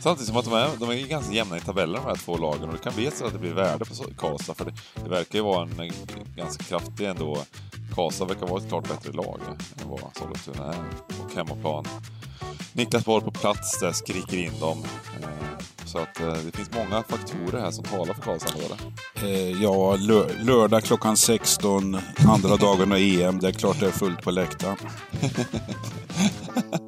Samtidigt som att de är, de är ganska jämna i tabellen de här två lagen och det kan bli så att det blir värde på Karlstad för det, det verkar ju vara en ganska kraftig ändå... Karlstad verkar vara ett klart bättre lag än vad Sollentuna är. Och hemmaplan. Niklas Borg på plats där skriker in dem. Eh, så att eh, det finns många faktorer här som talar för Karlstad eh, Ja, lör lördag klockan 16, andra dagen av EM. Det är klart det är fullt på läktaren.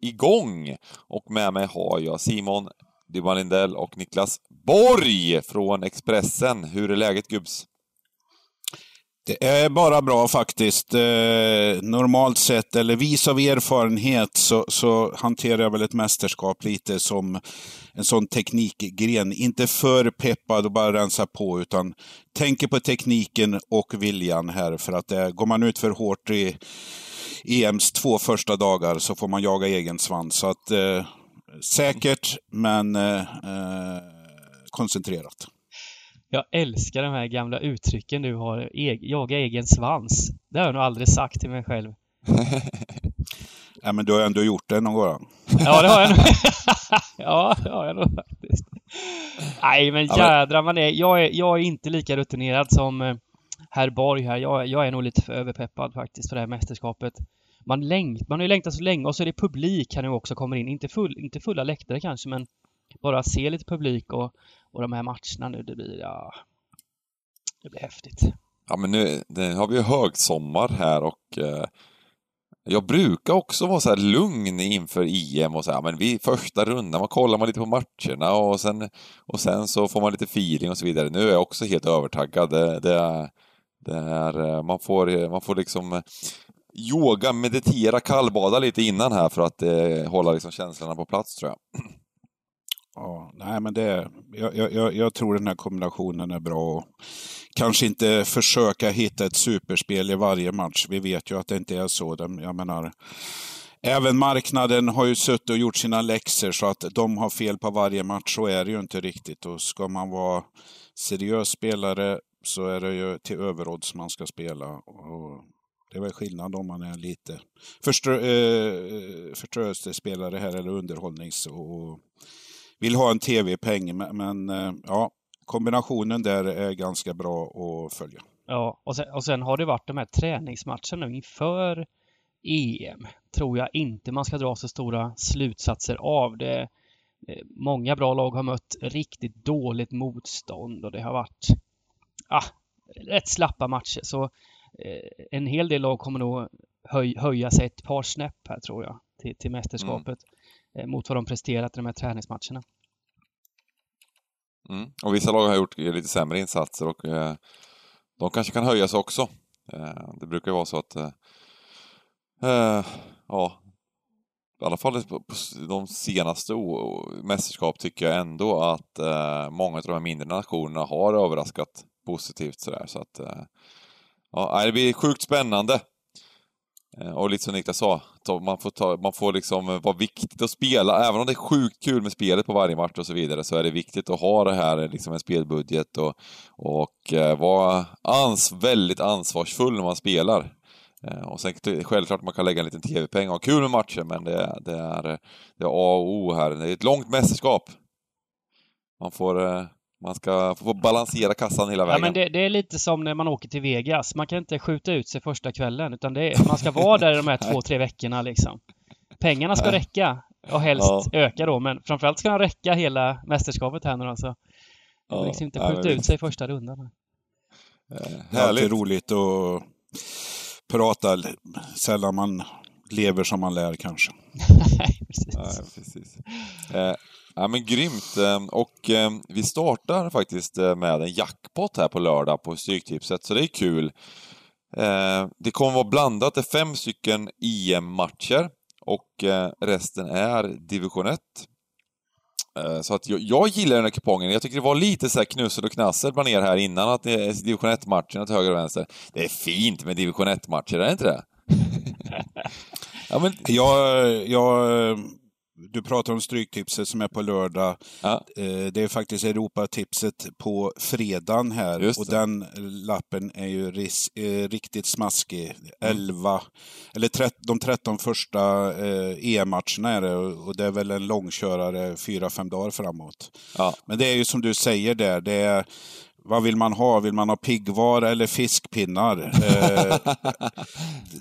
igång. Och med mig har jag Simon Dybban Lindell och Niklas Borg från Expressen. Hur är läget gubbs? Det är bara bra faktiskt. Eh, normalt sett, eller vis av erfarenhet, så, så, hanterar jag väl ett mästerskap lite som en sån teknikgren. Inte för peppad och bara rensa på, utan tänker på tekniken och viljan här. För att eh, går man ut för hårt i EMs två första dagar så får man jaga egen svans. Så att, eh, säkert, men eh, eh koncentrerat. Jag älskar de här gamla uttrycken du har. E jaga egen svans. Det har jag nog aldrig sagt till mig själv. ja, men du har ändå gjort det någon gång. ja, det har jag nog. ja, det har jag nog faktiskt. Nej, men jädrar man är. Jag, är. jag är inte lika rutinerad som eh, herr Borg här. Jag, jag är nog lite för överpeppad faktiskt för det här mästerskapet. Man, längt, man har ju längtat så länge och så är det publik här nu också kommer in. Inte, full, inte fulla läktare kanske, men bara se lite publik och, och de här matcherna nu, det blir, ja, det blir häftigt. Ja, men nu har vi ju högsommar här och eh, jag brukar också vara så här lugn inför EM och så här, men vid första rundan, man kollar man lite på matcherna och sen, och sen så får man lite feeling och så vidare. Nu är jag också helt övertaggad. Det, det, är, det är, eh, man får, eh, man får liksom eh, yoga, meditera, kallbada lite innan här för att eh, hålla liksom känslorna på plats tror jag. Ja, nej men det, jag, jag, jag tror den här kombinationen är bra. Kanske inte försöka hitta ett superspel i varje match. Vi vet ju att det inte är så. Jag menar, även marknaden har ju suttit och gjort sina läxor så att de har fel på varje match. Så är det ju inte riktigt. Och ska man vara seriös spelare så är det ju till överodds man ska spela. Och det är väl skillnad om man är lite förströ, eh, eh förströelsespelare här eller underhållnings och vill ha en tv-peng. Men, men eh, ja, kombinationen där är ganska bra att följa. Ja, och sen, och sen har det varit de här träningsmatcherna inför EM. Tror jag inte man ska dra så stora slutsatser av. det. Eh, många bra lag har mött riktigt dåligt motstånd och det har varit ah, rätt slappa matcher. Så eh, en hel del lag kommer nog höj, höja sig ett par snäpp här tror jag till, till mästerskapet. Mm. Eh, mot vad de presterat i de här träningsmatcherna. Mm. Och vissa lag har gjort lite sämre insatser och eh, de kanske kan höjas också. Eh, det brukar vara så att eh, eh ja, i alla fall på de senaste mästerskap tycker jag ändå att eh, många av de här mindre nationerna har överraskat positivt sådär. Så att, eh, ja, det blir sjukt spännande. Eh, och lite som Niklas sa, man får, ta, man får liksom eh, vara viktigt att spela. Även om det är sjukt kul med spelet på varje match och så vidare, så är det viktigt att ha det här, liksom en spelbudget och, och vara ans, väldigt ansvarsfull när man spelar. Och sen självklart man kan lägga en liten TV-peng och ha kul med matchen, men det, det, är, det är A och O här. Det är ett långt mästerskap. Man får man ska få balansera kassan hela vägen. Ja, men det, det, är lite som när man åker till Vegas. Man kan inte skjuta ut sig första kvällen, utan det är, man ska vara där de här två, tre veckorna liksom. Pengarna ska räcka och helst ja. öka då, men framförallt ska de räcka hela mästerskapet här nu alltså. Man ja, liksom inte skjuta ja, ut sig i första rundan. Eh, Alltid roligt att prata, sällan man lever som man lär kanske. Nej, precis. Ja, precis. Eh, Ja men grymt! Ehm, och ehm, vi startar faktiskt eh, med en jackpot här på lördag på Stryktipset, så det är kul. Ehm, det kommer vara blandat, det är fem stycken EM-matcher och eh, resten är division 1. Så att jag, jag, gillar den här kupongen. Jag tycker det var lite så här knussel och knassel bland er här innan, att det är division 1-matcherna till höger och vänster. Det är fint med division 1-matcher, är det inte det? ja, men... jag, jag du pratar om Stryktipset som är på lördag. Ja. Eh, det är faktiskt Europatipset på fredagen här och den lappen är ju ris, eh, riktigt smaskig. 11, mm. eller de 13 första eh, EM-matcherna är det och det är väl en långkörare 4-5 dagar framåt. Ja. Men det är ju som du säger där, det är vad vill man ha? Vill man ha piggvar eller fiskpinnar?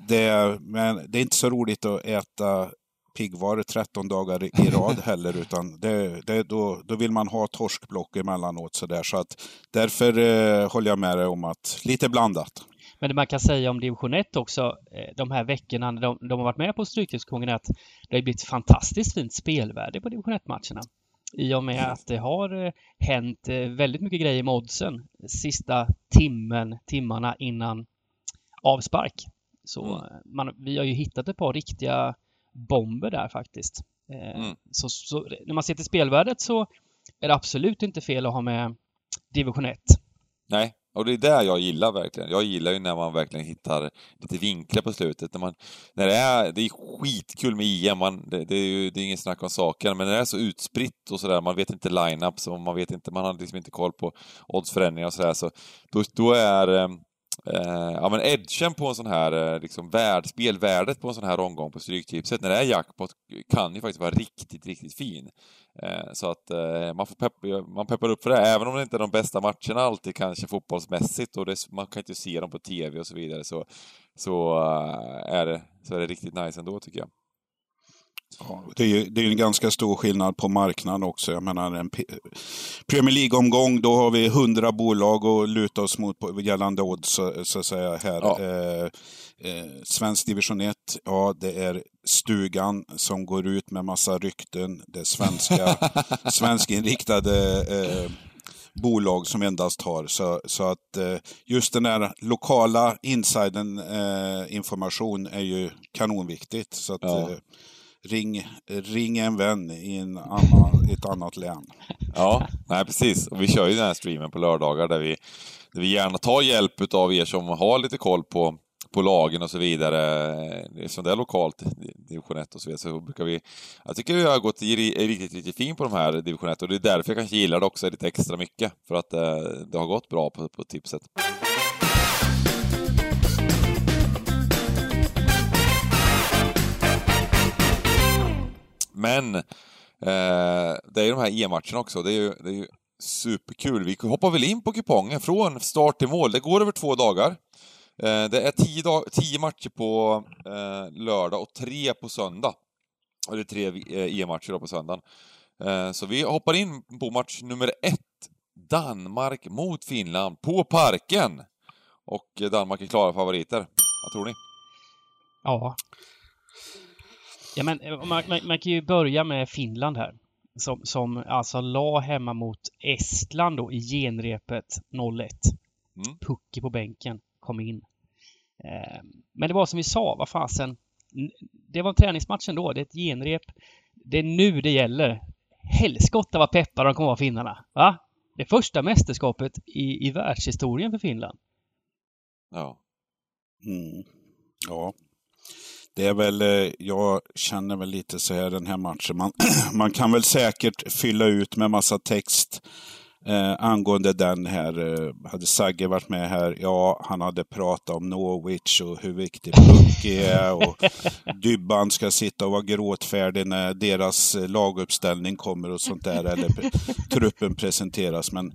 det, men det är inte så roligt att äta piggvar 13 dagar i rad heller, utan det, det, då, då vill man ha torskblock emellanåt. Så, där. så att därför eh, håller jag med dig om att lite blandat. Men det man kan säga om division 1 också, eh, de här veckorna de, de har varit med på Stryktipskungen, är att det har blivit fantastiskt fint spelvärde på division 1-matcherna. I och med att det har eh, hänt eh, väldigt mycket grejer med oddsen sista timmen, timmarna innan avspark. Så mm. man, vi har ju hittat ett par riktiga bomber där faktiskt. Eh, mm. Så, så, när man ser till spelvärdet så är det absolut inte fel att ha med division 1. Nej, och det är det jag gillar verkligen. Jag gillar ju när man verkligen hittar lite vinklar på slutet. När man, när det, är, det är skitkul med EM, man, det, det är ju det är ingen snack om saken, men när det är så utspritt och sådär, man vet inte line-ups och man vet inte, man har liksom inte koll på oddsförändringar och sådär, så då, då är eh, ja men edgen på en sån här, eh, liksom värld, spelvärdet på en sån här omgång på Stryktipset, när det är jackpot, kan ju faktiskt vara riktigt, riktigt fin. Eh, så att eh, man, får pepp, man peppar upp för det, även om det inte är de bästa matcherna alltid kanske fotbollsmässigt och det, man kan inte se dem på TV och så vidare, så, så, eh, är, det, så är det riktigt nice ändå tycker jag. Ja, det är ju det är en ganska stor skillnad på marknaden också. Jag menar en Premier League-omgång, då har vi hundra bolag att luta oss mot gällande odds, så, så att säga. Här. Ja. Eh, eh, svensk division 1, ja det är stugan som går ut med massa rykten. Det är svenska, svenskinriktade eh, bolag som endast har. Så, så att eh, just den där lokala insiden eh, information är ju kanonviktigt. Så att, ja. Eh, ring, ring en vän i en annan, ett annat län. Ja, nej precis. Och vi kör ju den här streamen på lördagar där vi, där vi gärna tar hjälp av er som har lite koll på, på lagen och så vidare. Eftersom det är lokalt, division 1 och så vidare, så brukar vi... Jag tycker vi har gått riktigt, riktigt fint på de här division 1 och det är därför jag kanske gillar det också lite extra mycket. För att det, det har gått bra på, på tipset. Men eh, det är ju de här EM-matcherna också. Det är ju, det är ju superkul. Vi hoppar väl in på kupongen från start till mål. Det går över två dagar. Eh, det är tio, dag, tio matcher på eh, lördag och tre på söndag. Eller tre eh, EM-matcher på söndagen. Eh, så vi hoppar in på match nummer ett. Danmark mot Finland på Parken. Och Danmark är klara favoriter. Vad tror ni? Ja, Ja, men eh, man, man, man, kan ju börja med Finland här. Som, som alltså la hemma mot Estland då i genrepet 0-1. Mm. Pucke på bänken kom in. Eh, men det var som vi sa, vad fasen. Det var en träningsmatch ändå. Det är ett genrep. Det är nu det gäller. Helskotta vad peppar de kommer vara finnarna. Va? Det första mästerskapet i, i världshistorien för Finland. Ja. Mm. Ja, det är väl, eh, jag känner väl lite så här den här matchen. Man, man kan väl säkert fylla ut med massa text eh, angående den här. Eh, hade Sagge varit med här, ja, han hade pratat om Norwich och hur viktig Pucky är. Och Dybban ska sitta och vara gråtfärdig när deras laguppställning kommer och sånt där. Eller truppen presenteras. Men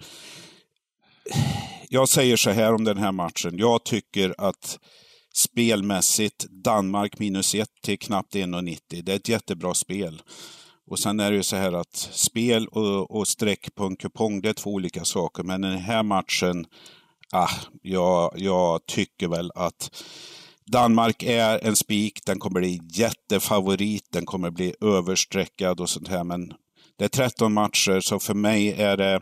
jag säger så här om den här matchen. Jag tycker att spelmässigt Danmark minus 1 till knappt 1,90. Det är ett jättebra spel. Och sen är det ju så här att spel och, och streck på en kupong, det är två olika saker. Men den här matchen, ah, jag, jag tycker väl att Danmark är en spik, den kommer bli jättefavorit, den kommer bli överstreckad och sånt här. Men det är 13 matcher, så för mig är det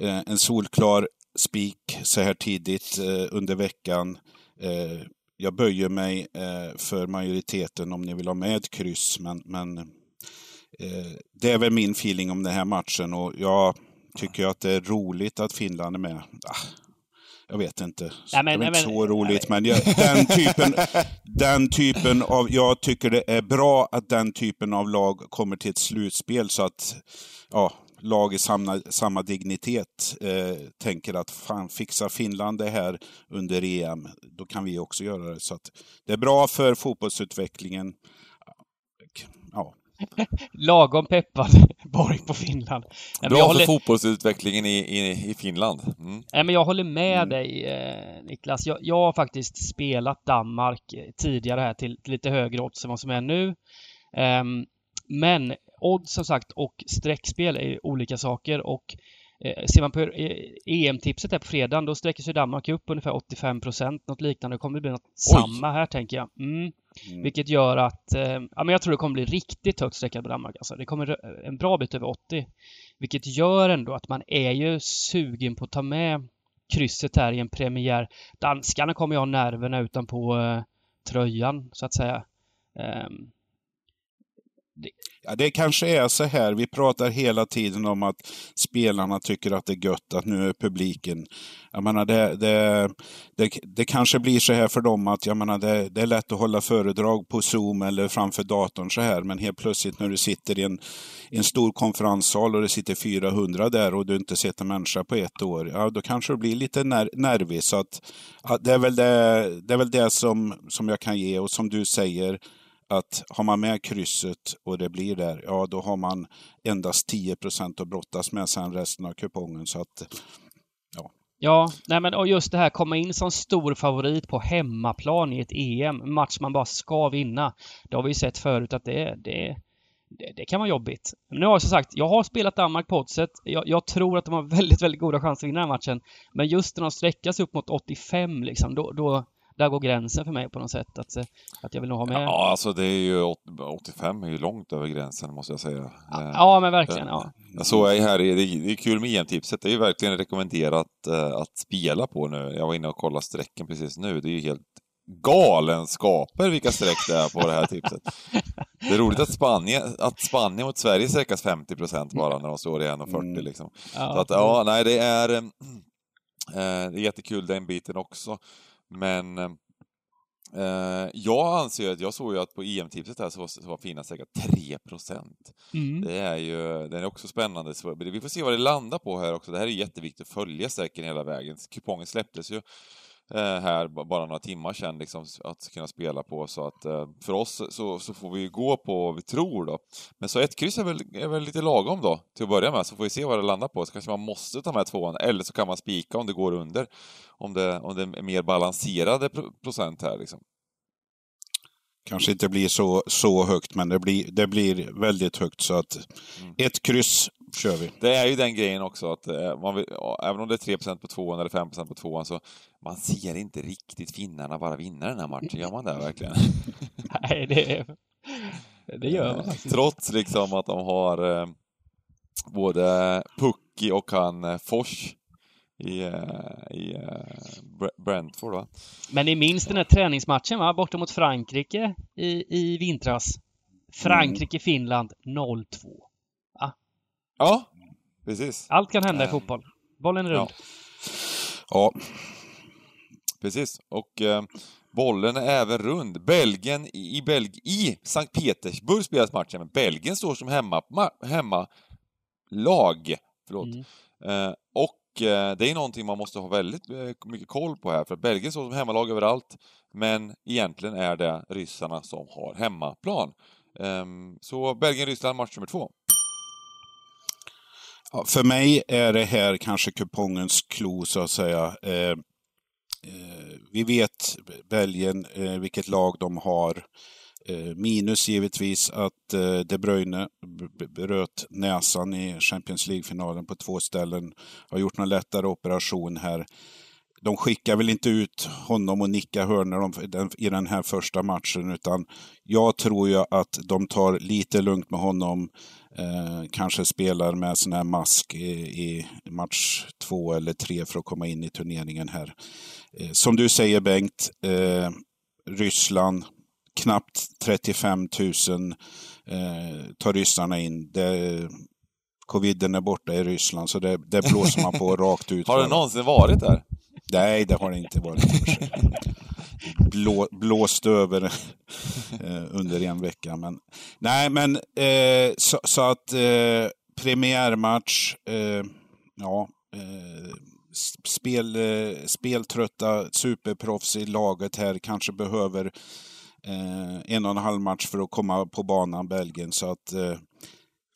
eh, en solklar spik så här tidigt eh, under veckan. Eh, jag böjer mig eh, för majoriteten om ni vill ha med ett kryss, men, men eh, det är väl min feeling om den här matchen och jag tycker att det är roligt att Finland är med. Ah, jag vet inte. Nej, men, det är inte men- så roligt, men jag, den, typen, den typen av... Jag tycker det är bra att den typen av lag kommer till ett slutspel så att ja, lag i samma, samma dignitet eh, tänker att fan, fixar Finland det här under EM, då kan vi också göra det. Så att det är bra för fotbollsutvecklingen. Ja, Lagom peppad Borg på Finland. Nej, men Bra jag, för håller, fotbollsutvecklingen i, i, i Finland. Mm. nej, men jag håller med Mm. dig eh, Niklas. Jag, jag har faktiskt spelat Danmark eh, tidigare här till, till lite högre odds än vad som är nu. Ehm, men odds som sagt och streckspel är olika saker och eh, ser man på eh, EM-tipset här på fredagen då sträcker sig Danmark upp ungefär 85% Något liknande. Det kommer bli något samma här tänker jag. Mm. Mm. Vilket gör att, eh, ja men jag tror det kommer bli riktigt högt sträckat på Danmark alltså. Det kommer eh, en bra bit över 80. Vilket gör ändå att man är ju sugen på att ta med krysset här i en premiär. Danskarna kommer ju ha nerverna utanpå eh, tröjan så att säga. Ehm, Ja, det kanske är så här, vi pratar hela tiden om att spelarna tycker att det är gött att nu är publiken. Jag menar, det, det, det, det kanske blir så här för dem att jag menar, det, det är lätt att hålla föredrag på Zoom eller framför datorn så här, men helt plötsligt när du sitter i en, en stor konferenssal och det sitter 400 där och du inte sett en människa på ett år, ja då kanske du blir lite ner, nervig. Så att, ja, det är väl det, det, är väl det som, som jag kan ge och som du säger, att har man med krysset och det blir där, ja då har man endast 10 procent att brottas med sen resten av kupongen. Så att, Ja, Ja, nej men och just det här komma in som stor favorit på hemmaplan i ett EM, match man bara ska vinna. Det har vi ju sett förut att det, det, det, det kan vara jobbigt. Men nu har jag som sagt, jag har spelat Danmark på oddset. Jag, jag tror att de har väldigt, väldigt goda chanser att vinna den här matchen. Men just när de sträckas upp mot 85 liksom, då, då där går gränsen för mig på något sätt. Att, eh, att jag vill nog ha med. Ja, alltså det är ju åt- 85 är ju långt över gränsen måste jag säga. Eh, Ja, men verkligen. Ja. Jag såg här, det är det är kul med EM-tipset. Det är ju verkligen rekommenderat eh, att spela på nu. Jag var inne och kollade strecken precis nu. Det är ju helt galenskaper vilka streck det är på det här tipset. Det är roligt att Spanien, att Spanien mot Sverige sträckas 50 bara när de står i 1,40 Mm. liksom. Så att, ja, nej, det är, eh, det är jättekul den biten också. Men eh, jag anser att, jag såg ju att på EM-tipset här så var, så var Finland säkert 3 Mm. Det är ju, den är också spännande. Så vi får se vad det landar på här också. Det här är jätteviktigt att följa säkert hela vägen. Kupongen släpptes ju här ba- bara några timmar sedan liksom, att kunna spela på. Så att eh, för oss så, så får vi ju gå på vad vi tror då. Men så ett kryss är väl, är väl lite lagom då, till att börja med, så får vi se vad det landar på. Så kanske man måste ta med tvåan, eller så kan man spika om det går under. Om det, om det är mer balanserade pro- procent här liksom. kanske inte blir så, så högt, men det blir, det blir väldigt högt. Så att Mm. ett kryss kör vi. Det är ju den grejen också att eh, man vill, även om det är 3% på tvåan eller 5% på tvåan så man ser inte riktigt finnarna bara vinna den här matchen, gör man det verkligen? Nej, det, det gör man faktiskt. Trots liksom att de har eh, både Pucki och han eh, Fors i, i Bre- Brentford va? Men ni minns den här träningsmatchen va? Borta mot Frankrike i, i vintras. Frankrike-Finland 0-2. Ja, precis. Allt kan hända i Eh, fotboll. Bollen är rund. Ja, Precis. Och eh, bollen är även rund. Belgien i, Belg i Sankt Petersburg spelas matchen, men Belgien står som hemma, ma, hemma lag. Förlåt. Mm. Eh, och eh, det är någonting man måste ha väldigt eh, mycket koll på här, för Belgien står som hemmalag överallt, men egentligen är det ryssarna som har hemmaplan. Ehm, så Belgien-Ryssland match nummer två. Ja, för mig är det här kanske kupongens klo, så att säga. Eh, eh vi vet Belgien, eh, vilket lag de har. Eh, minus givetvis att eh, De Bruyne bröt näsan i Champions League-finalen på två ställen. Har gjort någon lättare operation här. De skickar väl inte ut honom och nicka hörnor i den här första matchen, utan jag tror ju att de tar lite lugnt med honom. Eh, kanske spelar med sån här mask i, i, match två eller tre för att komma in i turneringen här. Eh, som du säger Bengt, eh, Ryssland, knappt 35 000 eh, tar ryssarna in. Det, coviden är borta i Ryssland så det, det blåser man på rakt ut. Har det någonsin varit där? Nej, det har det inte varit. Blå, blåst över eh, under en vecka. Men, nej, men eh, så, så, att eh, premiärmatch, eh, ja, eh, spel, eh, speltrötta superproffs i laget här kanske behöver eh, en och en halv match för att komma på banan, Belgien. Så att eh,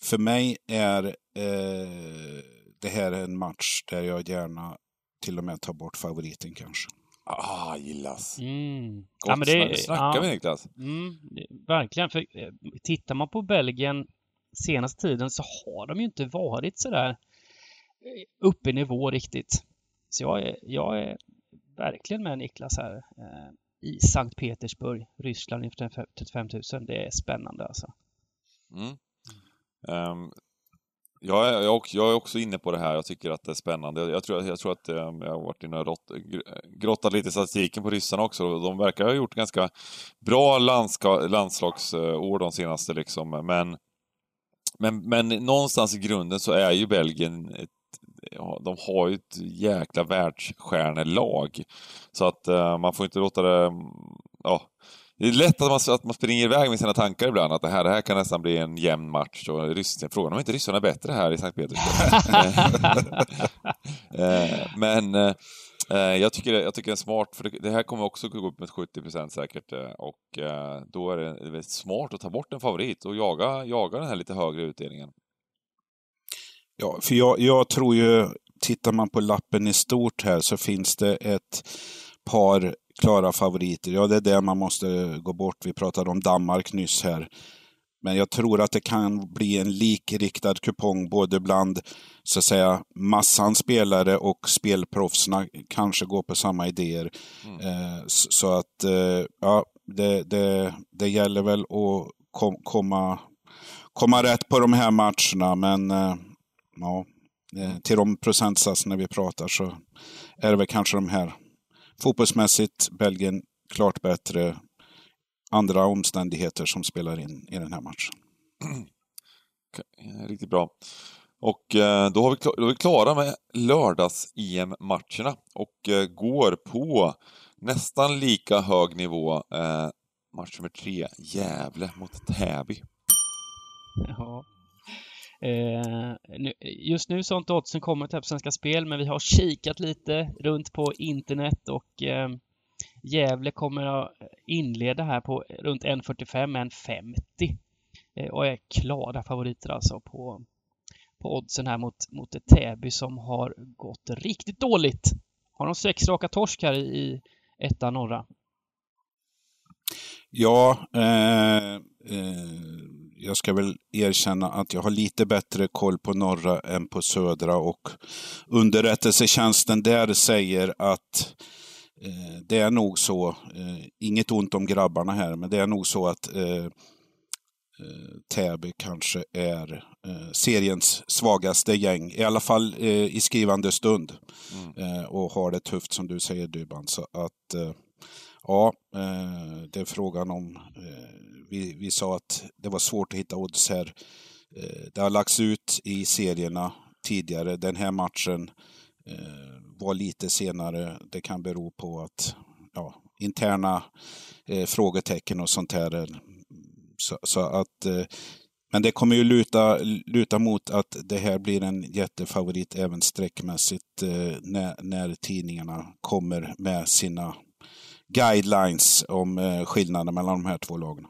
för mig är eh, det här en match där jag gärna till och med tar bort favoriten kanske. Ah, gillas. Mm. Gott ja, men det, snackar ja, vi Niklas. Mm, verkligen, för eh, tittar man på Belgien senaste tiden så har de ju inte varit sådär eh, uppe i nivå riktigt. Så jag är, jag är verkligen med Niklas här. Eh, I Sankt Petersburg, Ryssland inför 35 000. Det är spännande alltså. Mm. Um, jag är, jag, jag är också inne på det här. Jag tycker att det är spännande. Jag tror, jag tror att eh, jag har varit inne och rott, grottat lite i statistiken på ryssarna också. De verkar ha gjort ganska bra landska, landslagsår de senaste liksom. Men, men, men någonstans i grunden så är ju Belgien ett de har ju ett jäkla världsstjärnelag. Så att uh, man får inte låta det... Mm, ja, det är lätt att man, att man springer iväg med sina tankar ibland, att det här, det här kan nästan bli en jämn match. Och ryssen, frågan om inte ryssarna är bättre här i Sankt Petersburg. Eh, men eh, eh, jag, tycker, jag tycker det är smart, för det, här kommer också gå upp med 70% säkert. Och då är det, det är smart att ta bort en favorit och jaga, jaga den här lite högre utdelningen. Ja, för jag, jag tror ju, tittar man på lappen i stort här så finns det ett par klara favoriter. Ja, det är det man måste gå bort. Vi pratade om Danmark nyss här. Men jag tror att det kan bli en likriktad kupong både bland så att säga massan spelare och spelproffsna kanske går på samma idéer. Mm. Eh, så att eh, ja, det, det, det gäller väl att kom, komma, komma rätt på de här matcherna. Men eh, ja, eh, till de procentsatserna vi pratar så är det väl kanske de här Fotbollsmässigt, Belgien klart bättre. Andra omständigheter som spelar in i den här matchen. Riktigt bra. Och eh, då, har vi, då är vi klara med lördags-EM-matcherna och eh, går på nästan lika hög nivå. Eh, match nummer tre, Gävle mot Täby. Ja. Eh, just nu så har inte oddsen kommit här på Svenska Spel, men vi har kikat lite runt på internet och eh, Gävle kommer att inleda här på runt 1.45, 1.50 eh, och är klara favoriter alltså på, på oddsen här mot, mot ett Täby som har gått riktigt dåligt. Har de sex raka torsk här i, i etta norra? Ja, eh, eh jag ska väl erkänna att jag har lite bättre koll på norra än på södra och underrättelsetjänsten där säger att eh, det är nog så, eh, inget ont om grabbarna här, men det är nog så att eh, eh Täby kanske är eh, seriens svagaste gäng, i alla fall eh, i skrivande stund. Mm. och har det tufft som du säger Dybban. Så att Ja, eh, det är frågan om eh, vi, vi sa att det var svårt att hitta odds här. Eh, det har lagts ut i serierna tidigare. Den här matchen eh, var lite senare. Det kan bero på att ja, interna frågetecken och sånt här. Så, så att, men det kommer ju luta, luta mot att det här blir en jättefavorit även streckmässigt när, när tidningarna kommer med sina guidelines om skillnaden mellan de här två lagen.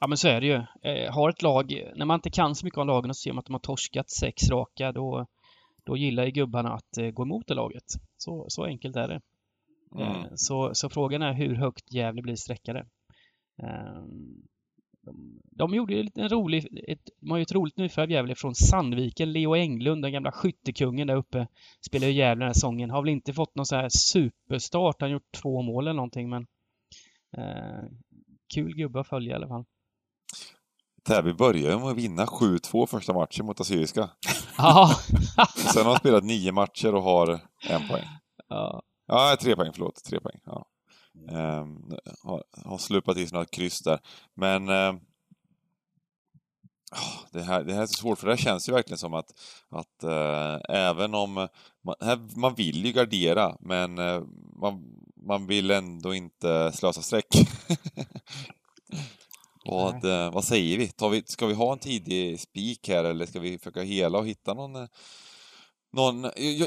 Ja men så är det ju. Eh, har ett lag, när man inte kan så mycket om lagen och ser man att de har torskat sex raka då, då gillar ju gubbarna att eh, gå emot det laget. Så, så enkelt är det. Mm. Eh, så, så frågan är hur högt Gävle blir sträckade. De, de gjorde ju en rolig, ett, de har ju ett roligt nyförvärv Gävle från Sandviken. Leo Englund, den gamla skyttekungen där uppe, spelar ju Gävle den här säsongen. Har väl inte fått någon så här superstart. Han har gjort två mål eller någonting men eh, kul gubbe att följa i alla fall. Täby började ju med att vinna 7-2 första matchen mot Assyriska. Ja. Sen har de spelat nio matcher och har en poäng. ja. Ja, tre poäng, förlåt. Tre poäng. Ja. Ehm, har, har slupat i sig några kryss där. Men ah, det, här, det här är så svårt, för det här känns ju verkligen som att, att eh, även om man, här, man vill ju gardera, men eh, man, man vill ändå inte slösa streck. vad, eh, vad säger vi? Tar vi? Ska vi ha en tidig spik här eller ska vi försöka hela och hitta någon eh, någon,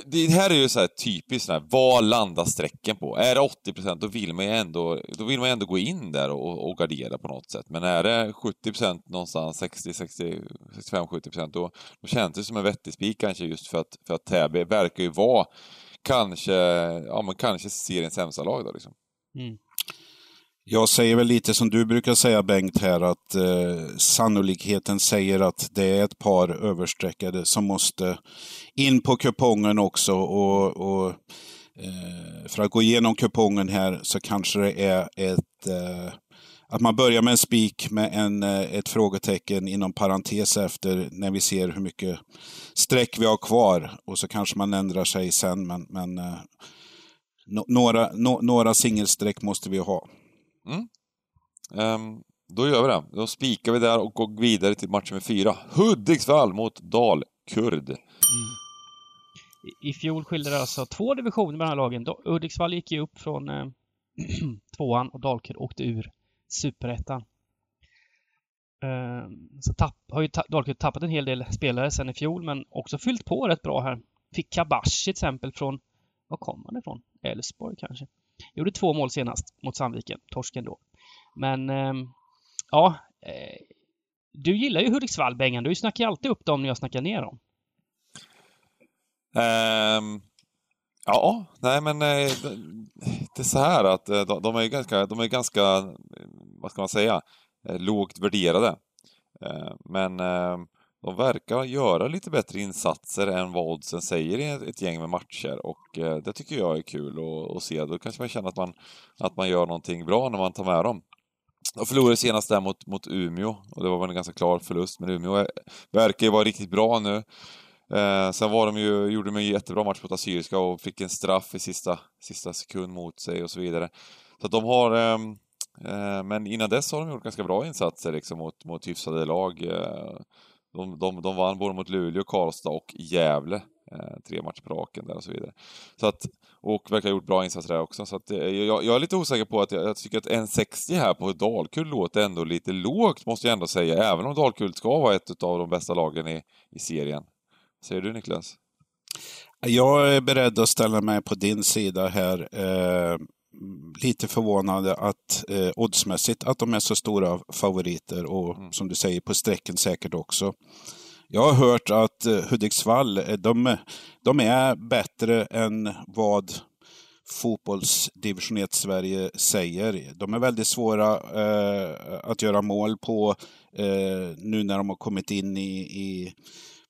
det här är ju så här typiskt här, vad landar strecken på? Är det 80% då vill man ju ändå, då vill man ändå gå in där och, och gardera på något sätt. Men är det 70% någonstans, 60, 60, 65, 70% då, då känns det som en vettig spik kanske just för att, för att Täby verkar ju vara kanske, ja men kanske seriens sämsta lag då liksom. Mm. Jag säger väl lite som du brukar säga Bengt här att eh, sannolikheten säger att det är ett par överstreckade som måste in på kupongen också. Och, och eh, För att gå igenom kupongen här så kanske det är ett eh, att man börjar med en spik med en, eh, ett frågetecken inom parentes efter när vi ser hur mycket streck vi har kvar. Och så kanske man ändrar sig sen. Men, men eh, no, några, no, några singelstreck måste vi ha. Mm. Um, då gör vi det. Då spikar vi där och går vidare till match nummer fyra. Hudiksvall mot Dalkurd. Mm. I, I fjol skilde det alltså två divisioner mellan lagen. Hudiksvall gick ju upp från eh, tvåan och Dalkurd åkte ur superettan. Eh, så tapp, har ju ta, Dalkurd tappat en hel del spelare sen i fjol men också fyllt på rätt bra här. Fick Kabashi till exempel från, var kom han ifrån? Elfsborg kanske? Gjorde två mål senast mot Sandviken, torsken då. Men eh, ja, eh, du gillar ju Hudiksvall Bengan. Du snackar ju alltid upp dem när jag snackar ner dem. Um, ja, nej men eh, det är så här att eh, de, är ganska, de är ganska, eh, vad ska man säga, lågt värderade. Men ehm, de verkar göra lite bättre insatser än vad oddsen säger i ett gäng med matcher och eh, det tycker jag är kul att, att se. Då kanske man känner att man, att man gör någonting bra när man tar med dem. De förlorade senast där mot, mot Umeå och det var väl en ganska klar förlust, men Umeå är, verkar ju vara riktigt bra nu. Eh, sen var de ju, gjorde de en jättebra match mot Assyriska och fick en straff i sista, sista sekund mot sig och så vidare. Så att de har eh, eh, men innan dess har de gjort ganska bra insatser liksom mot, mot hyfsade lag. Eh, de, de, de vann både mot Luleå, Karlstad och Gävle. Eh, tre matcher på raken där och så vidare. Så att, och verkar ha gjort bra insatser där också. Så att, eh, jag, jag, är lite osäker på att jag, jag tycker att 1,60 här på Dalkull låter ändå lite lågt, måste jag ändå säga. Även om Dalkull ska vara ett av de bästa lagen i, i serien. Vad säger du Niklas? Jag är beredd att ställa mig på din sida här. Eh, lite förvånade att eh, oddsmässigt att de är så stora favoriter och mm. som du säger på strecken säkert också. Jag har hört att eh, Hudiksvall, eh, de, de är bättre än vad fotbollsdivision 1 Sverige säger. De är väldigt svåra eh, att göra mål på eh, nu när de har kommit in i, i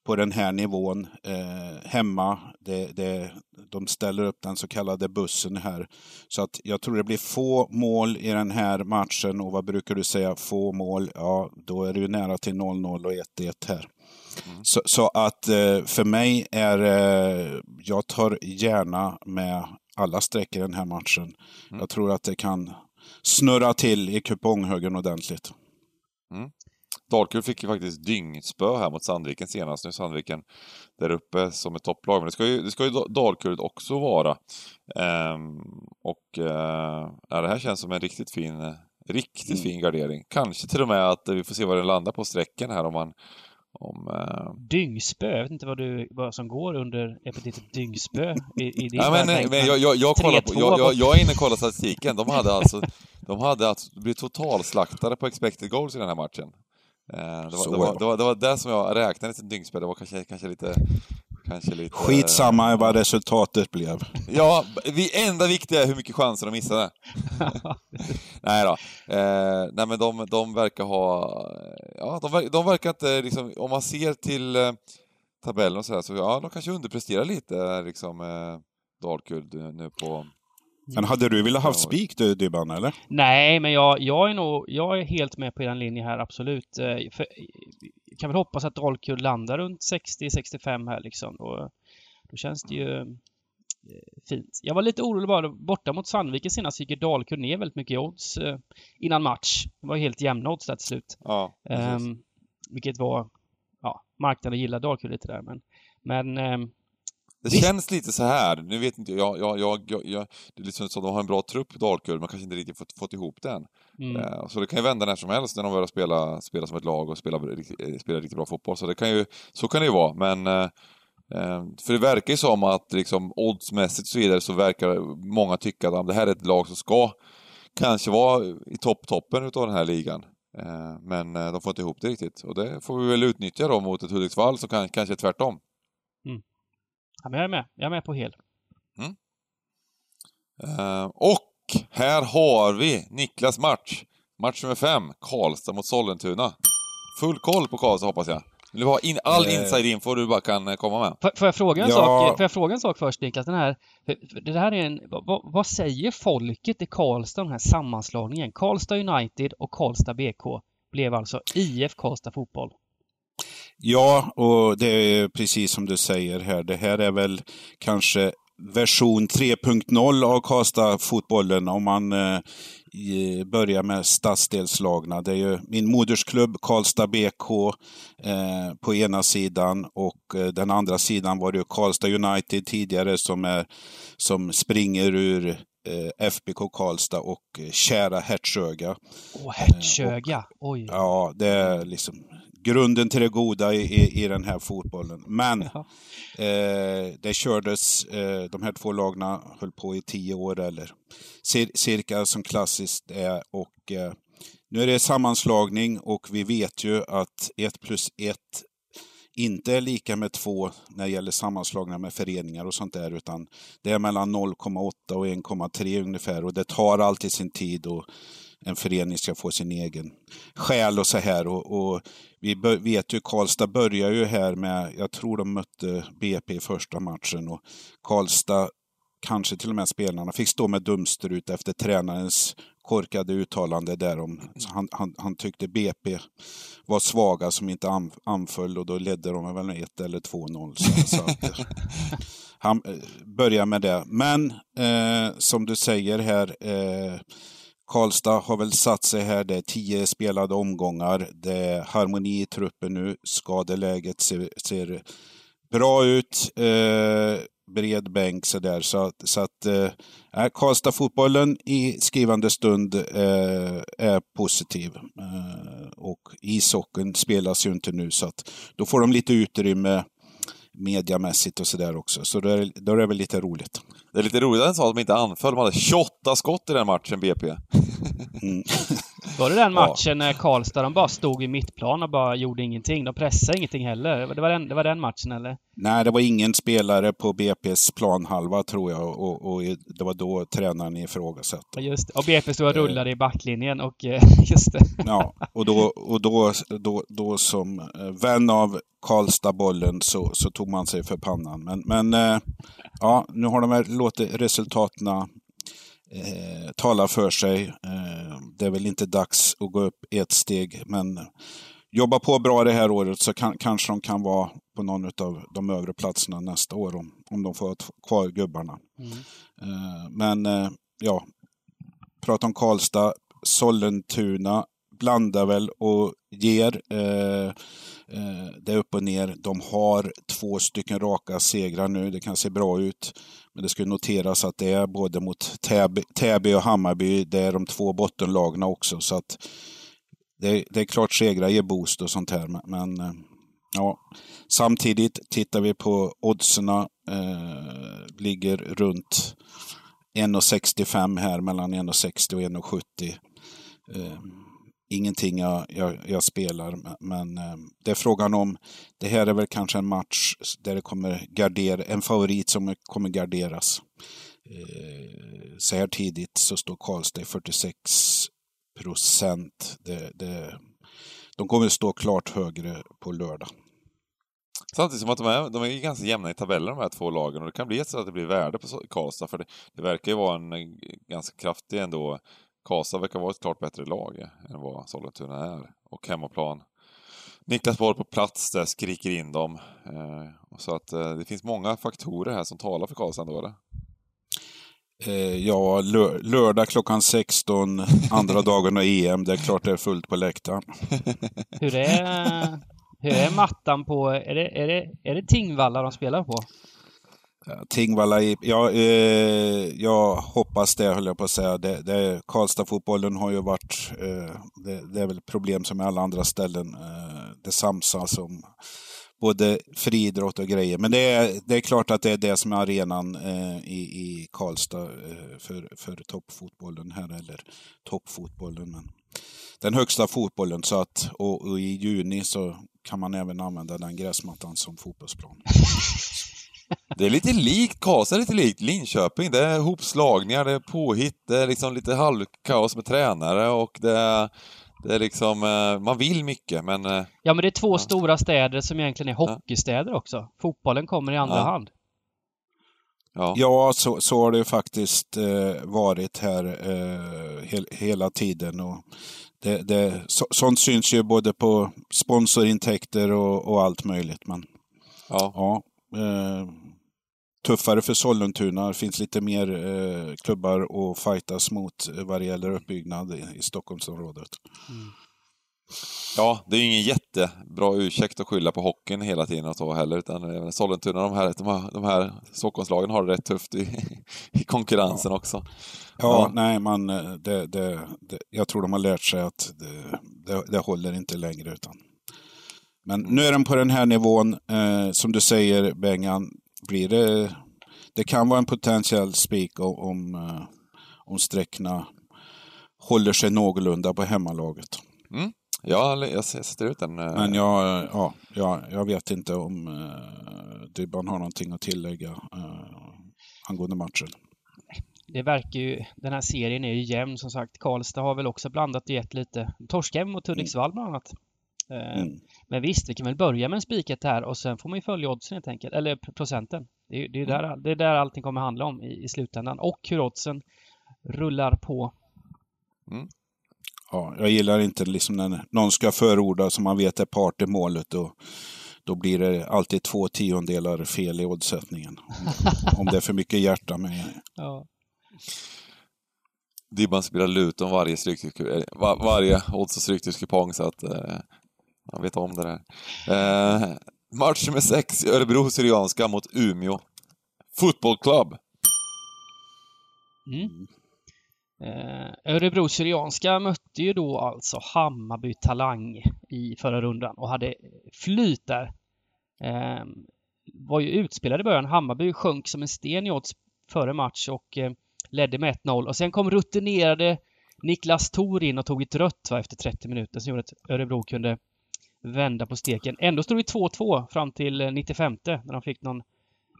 på den här nivån eh, hemma. Det, det, de ställer upp den så kallade bussen här. Så att jag tror det blir få mål i den här matchen och vad brukar du säga, få mål? Ja, då är det ju nära till 0-0 och 1-1 här. Mm. Så, så, att eh, för mig är eh, jag tar gärna med alla streck i den här matchen. Mm. Jag tror att det kan snurra till i kuponghögen ordentligt. Mm. Dalkurd fick ju faktiskt dyngspö här mot Sandviken senast. Nu Sandviken där uppe som ett topplag, men det ska ju, det ska ju Dalkurd också vara. Ehm, och eh, det här känns som en riktigt fin, riktigt mm. fin gardering. Kanske till och med att vi får se vad den landar på sträcken här om man om, eh... Dyngspö, jag vet inte vad, du, vad som går under epitetet dyngspö i, i din ja, men, nej, men jag, jag, jag, kollar på, jag, jag, jag är inne och kollar statistiken. De hade alltså, de hade alltså blivit totalslaktade på expected goals i den här matchen. Eh, det var, det, var, det, var, det var det som jag räknade till dyngspel, det var kanske, kanske lite... Kanske lite Skitsamma vad resultatet blev. Ja, det enda viktiga är hur mycket chanser de missade. nej då. Eh, nej men de, de verkar ha... Ja, de, de verkar inte liksom, om man ser till eh, tabellen och sådär, så ja, de kanske underpresterar lite liksom eh, Dalkurd nu på Men hade du velat ha spik du Dybban, eller? Nej, men jag, jag, är nog, jag är helt med på er linje här, absolut. Eh, för, jag kan väl hoppas att Dalkurd landar runt 60-65 här liksom. Då, då känns det ju eh, fint. Jag var lite orolig bara borta mot Sandviken senast gick ju Dalkurd ner väldigt mycket i odds eh, innan match. Det var helt jämna odds där till slut. Ja, um, vilket var, ja, marknaden gillar Dalkurd lite där men, men um, det känns lite så här. nu vet inte jag, jag, jag, jag, det är liksom så att de har en bra trupp, Dalkurd, men kanske inte riktigt fått, fått ihop den. Mm. Uh, så det kan ju vända när som helst när de börjar spela, spela som ett lag och spela, eh, spela riktigt bra fotboll. Så det kan ju, så kan det ju vara, men uh, för det verkar ju som att liksom oddsmässigt och så vidare så verkar många tycka att det här är ett lag som ska kanske vara i topp-toppen utav den här ligan. Men de får inte ihop det riktigt och det får vi väl utnyttja då mot ett Hudiksvall som kan, kanske är tvärtom. Ja, men jag är med. Jag är med på hel. Mm. Uh, och här har vi Niklas match. Match nummer fem, Karlstad mot Sollentuna. Full koll på Karlstad hoppas jag. Vill du ha in, all uh, inside-info du bara kan eh, komma med? Får, får, jag fråga en ja. sak, får jag fråga en sak först Niklas? Den här, det här är en, vad, vad säger folket i Karlstad om den här sammanslagningen? Karlstad United och Karlstad BK blev alltså IF Karlstad Fotboll. Ja, och det är precis som du säger här. Det här är väl kanske version 3.0 av Karlstad-fotbollen om man eh, börjar med stadsdelslagna. Det är ju min modersklubb Karlstad BK eh, på ena sidan och eh, den andra sidan var det ju Karlstad United tidigare som, är, som springer ur eh, FBK Karlstad och eh, kära Hertsöga. Åh, Hertsöga! Oj! Ja, det är liksom grunden till det goda i, i, i den här fotbollen. Men eh, det kördes, eh, de här två lagna höll på i tio år eller cir cirka som klassiskt är. Och eh, nu är det sammanslagning och vi vet ju att 1 plus 1 inte är lika med 2 när det gäller sammanslagningar med föreningar och sånt där, utan det är mellan 0,8 och 1,3 ungefär och det tar alltid sin tid och en förening ska få sin egen själ och så här. Och, och vi vet ju, Karlstad börjar ju här med, jag tror de mötte BP i första matchen och Karlstad, kanske till och med spelarna, fick stå med dumstrut efter tränarens korkade uttalande där om, han, han, han, tyckte BP var svaga som inte anföll och då ledde de väl med 1 eller 2-0. Så, så eh, han eh, börjar med det. Men eh, som du säger här, eh, Karlstad har väl satt sig här. Det är tio spelade omgångar. Det är harmoni i truppen nu. Skadeläget ser, ser bra ut. Eh, bred bänk. Så, där. så att eh, Karlstad-fotbollen i skrivande stund eh, är positiv. Eh, och ishockeyn spelas ju inte nu så att då får de lite utrymme mediamässigt och sådär också. Så då är, då är det väl lite roligt. Det är lite roligt att han sa att de inte anföll. De hade 28 skott i den matchen, BP. Mm. Var det den matchen när Karlstad de bara stod i mittplan och bara gjorde ingenting? De pressade ingenting heller? Det var den, det var den matchen eller? Nej, det var ingen spelare på BP's planhalva tror jag och, och det var då tränaren ifrågasatte. Just. Och BP stod och eh. rullade i backlinjen och eh, just det. Ja, och då, och då, då, då som eh, vän av Karlstad-bollen så, så tog man sig för pannan. Men, men ja, nu har de låtit resultaten eh, tala för sig. Eh, det är väl inte dags att gå upp ett steg, men jobba på bra det här året så kan, kanske de kan vara på någon av de övre platserna nästa år om, om de får kvar gubbarna. Mm. Eh, men eh, ja, prata om Karlstad, Sollentuna blandar väl och ger. Eh, det är upp och ner. De har två stycken raka segrar nu. Det kan se bra ut. Men det ska noteras att det är både mot Täby, Täby och Hammarby. Det är de två bottenlagna också. Så att det, det är klart segrar ger boost och sånt här. Men eh, ja, samtidigt tittar vi på oddserna. Eh, ligger runt 1,65 här mellan 1,60 och 1,70. Eh, ingenting jag, jag, jag, spelar. Men eh, det är frågan om, det här är väl kanske en match där det kommer gardera, en favorit som kommer garderas. Eh, så här tidigt så står Karlstad i 46 procent. Det, det, de kommer stå klart högre på lördag. Samtidigt som att de är, de är ganska jämna i tabellen de här två lagen och det kan bli så att det blir värde på Karlstad för det, det verkar ju vara en eh, ganska kraftig ändå Karlstad verkar vara ett klart bättre lag än vad Sollentuna är. Och hemmaplan. Niklas Borg på plats där skriker in dem. Eh, så att eh, det finns många faktorer här som talar för Karlstad ändå, eller? Eh, ja, lör lördag klockan 16, andra dagen av EM. Det är klart det är fullt på läktaren. Hur är, hur är mattan på... Är det, är, det, är det Tingvalla de spelar på? Eh, Tingvalla, ja, eh, jag hoppas det höll jag på att säga. Det, det, Karlstad-fotbollen har ju varit, eh, det, det, är väl problem som i alla andra ställen. Eh, det samsas om både friidrott och grejer. Men det är, det är klart att det är det som är arenan eh, i, i Karlstad eh, för, för toppfotbollen här, eller toppfotbollen. Men den högsta fotbollen. Så att, och, och, i juni så kan man även använda den gräsmattan som fotbollsplan. Det är lite likt Karlstad, lite likt Linköping. Det är hopslagningar, det är påhitt, det är liksom lite halvkaos med tränare och det är, det är liksom, eh, man vill mycket men... Eh, ja men det är två ja. stora städer som egentligen är hockeystäder också. Fotbollen kommer i andra ja. hand. Ja, ja så, så har det faktiskt eh, varit här eh, he, hela tiden. Och det, det, så, sånt syns ju både på sponsorintäkter och, och allt möjligt. Men, ja. ja eh, tuffare för Sollentuna. Det finns lite mer eh, klubbar att fightas mot vad det gäller uppbyggnad i, i Stockholmsområdet. Mm. Ja, det är ju ingen jättebra ursäkt att skylla på hockeyn hela tiden och så heller, utan Sollentuna, de här, de här, de här Stockholmslagen har det rätt tufft i, i konkurrensen ja. också. Ja, ja, nej, man, det, det, det, jag tror de har lärt sig att det, det, håller inte längre. utan Men nu är den på den här nivån, eh, som du säger Bengan, blir det, det kan vara en potentiell spik om, eh, om sträckorna håller sig någorlunda på hemmalaget. Mm. Ja, jag sätter ut den. Eh. Men jag, ja, jag, jag vet inte om uh, Dybban har någonting att tillägga uh, angående matchen. Det verkar ju, den här serien är ju jämn som sagt. Karlstad har väl också blandat och gett lite. Torskem mot Hudiksvall bland annat. Mm. Men visst, vi kan väl börja med en spiket här och sen får man ju följa oddsen helt enkelt, eller procenten. Det är, det är, där, mm. det är där allting kommer handla om i, i slutändan och hur oddsen rullar på. Mm. Ja, jag gillar inte liksom när någon ska förorda som man vet är part i målet och då blir det alltid två tiondelar fel i oddsättningen. om det är för mycket hjärta med. Ja. Dibban spelar Luton varje, var, varje odds och stryktipskupong så att eh, han vet om det där. Eh, match nummer sex, Örebro Syrianska mot Umeå Football Club. Mm. Eh, Örebro Syrianska mötte ju då alltså Hammarby Talang i förra rundan och hade flyt där. Eh, var ju utspelade i början. Hammarby sjönk som en sten i odds före match och eh, ledde med 1-0 och sen kom rutinerade Niklas Thor in och tog ett rött va, efter 30 minuter som gjorde att Örebro kunde vända på steken. Ändå stod det 2-2 fram till eh, 95 när de fick någon,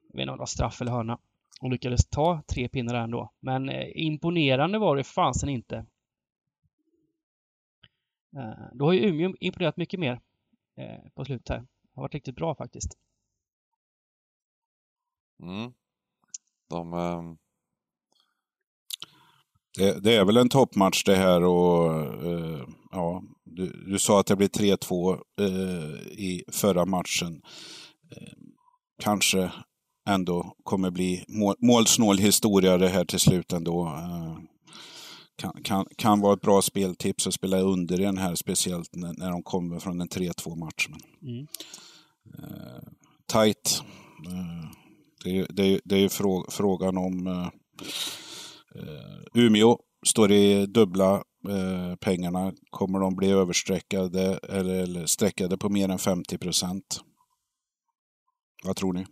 jag vet inte om det var straff eller hörna och lyckades ta tre pinnar ändå. Men eh, imponerande var det fasen inte. Eh, då har ju Umeå imponerat mycket mer eh, på slutet här. Det har varit riktigt bra faktiskt. Mm. De... Um... Det, det, är väl en toppmatch det här och uh, ja, du, du, sa att det blev 3-2 uh, i förra matchen. Uh, kanske ändå kommer bli mål, målsnål historia det här till slut ändå. Eh, kan, kan, kan vara ett bra speltips att spela under i den här, speciellt när, när de kommer från en 3-2 match. Mm. Uh, tight. Det, det, det är ju frå, frågan om uh, Umeå står i dubbla uh, pengarna. Kommer de bli översträckade eller, eller sträckade på mer än 50 procent? Vad tror ni?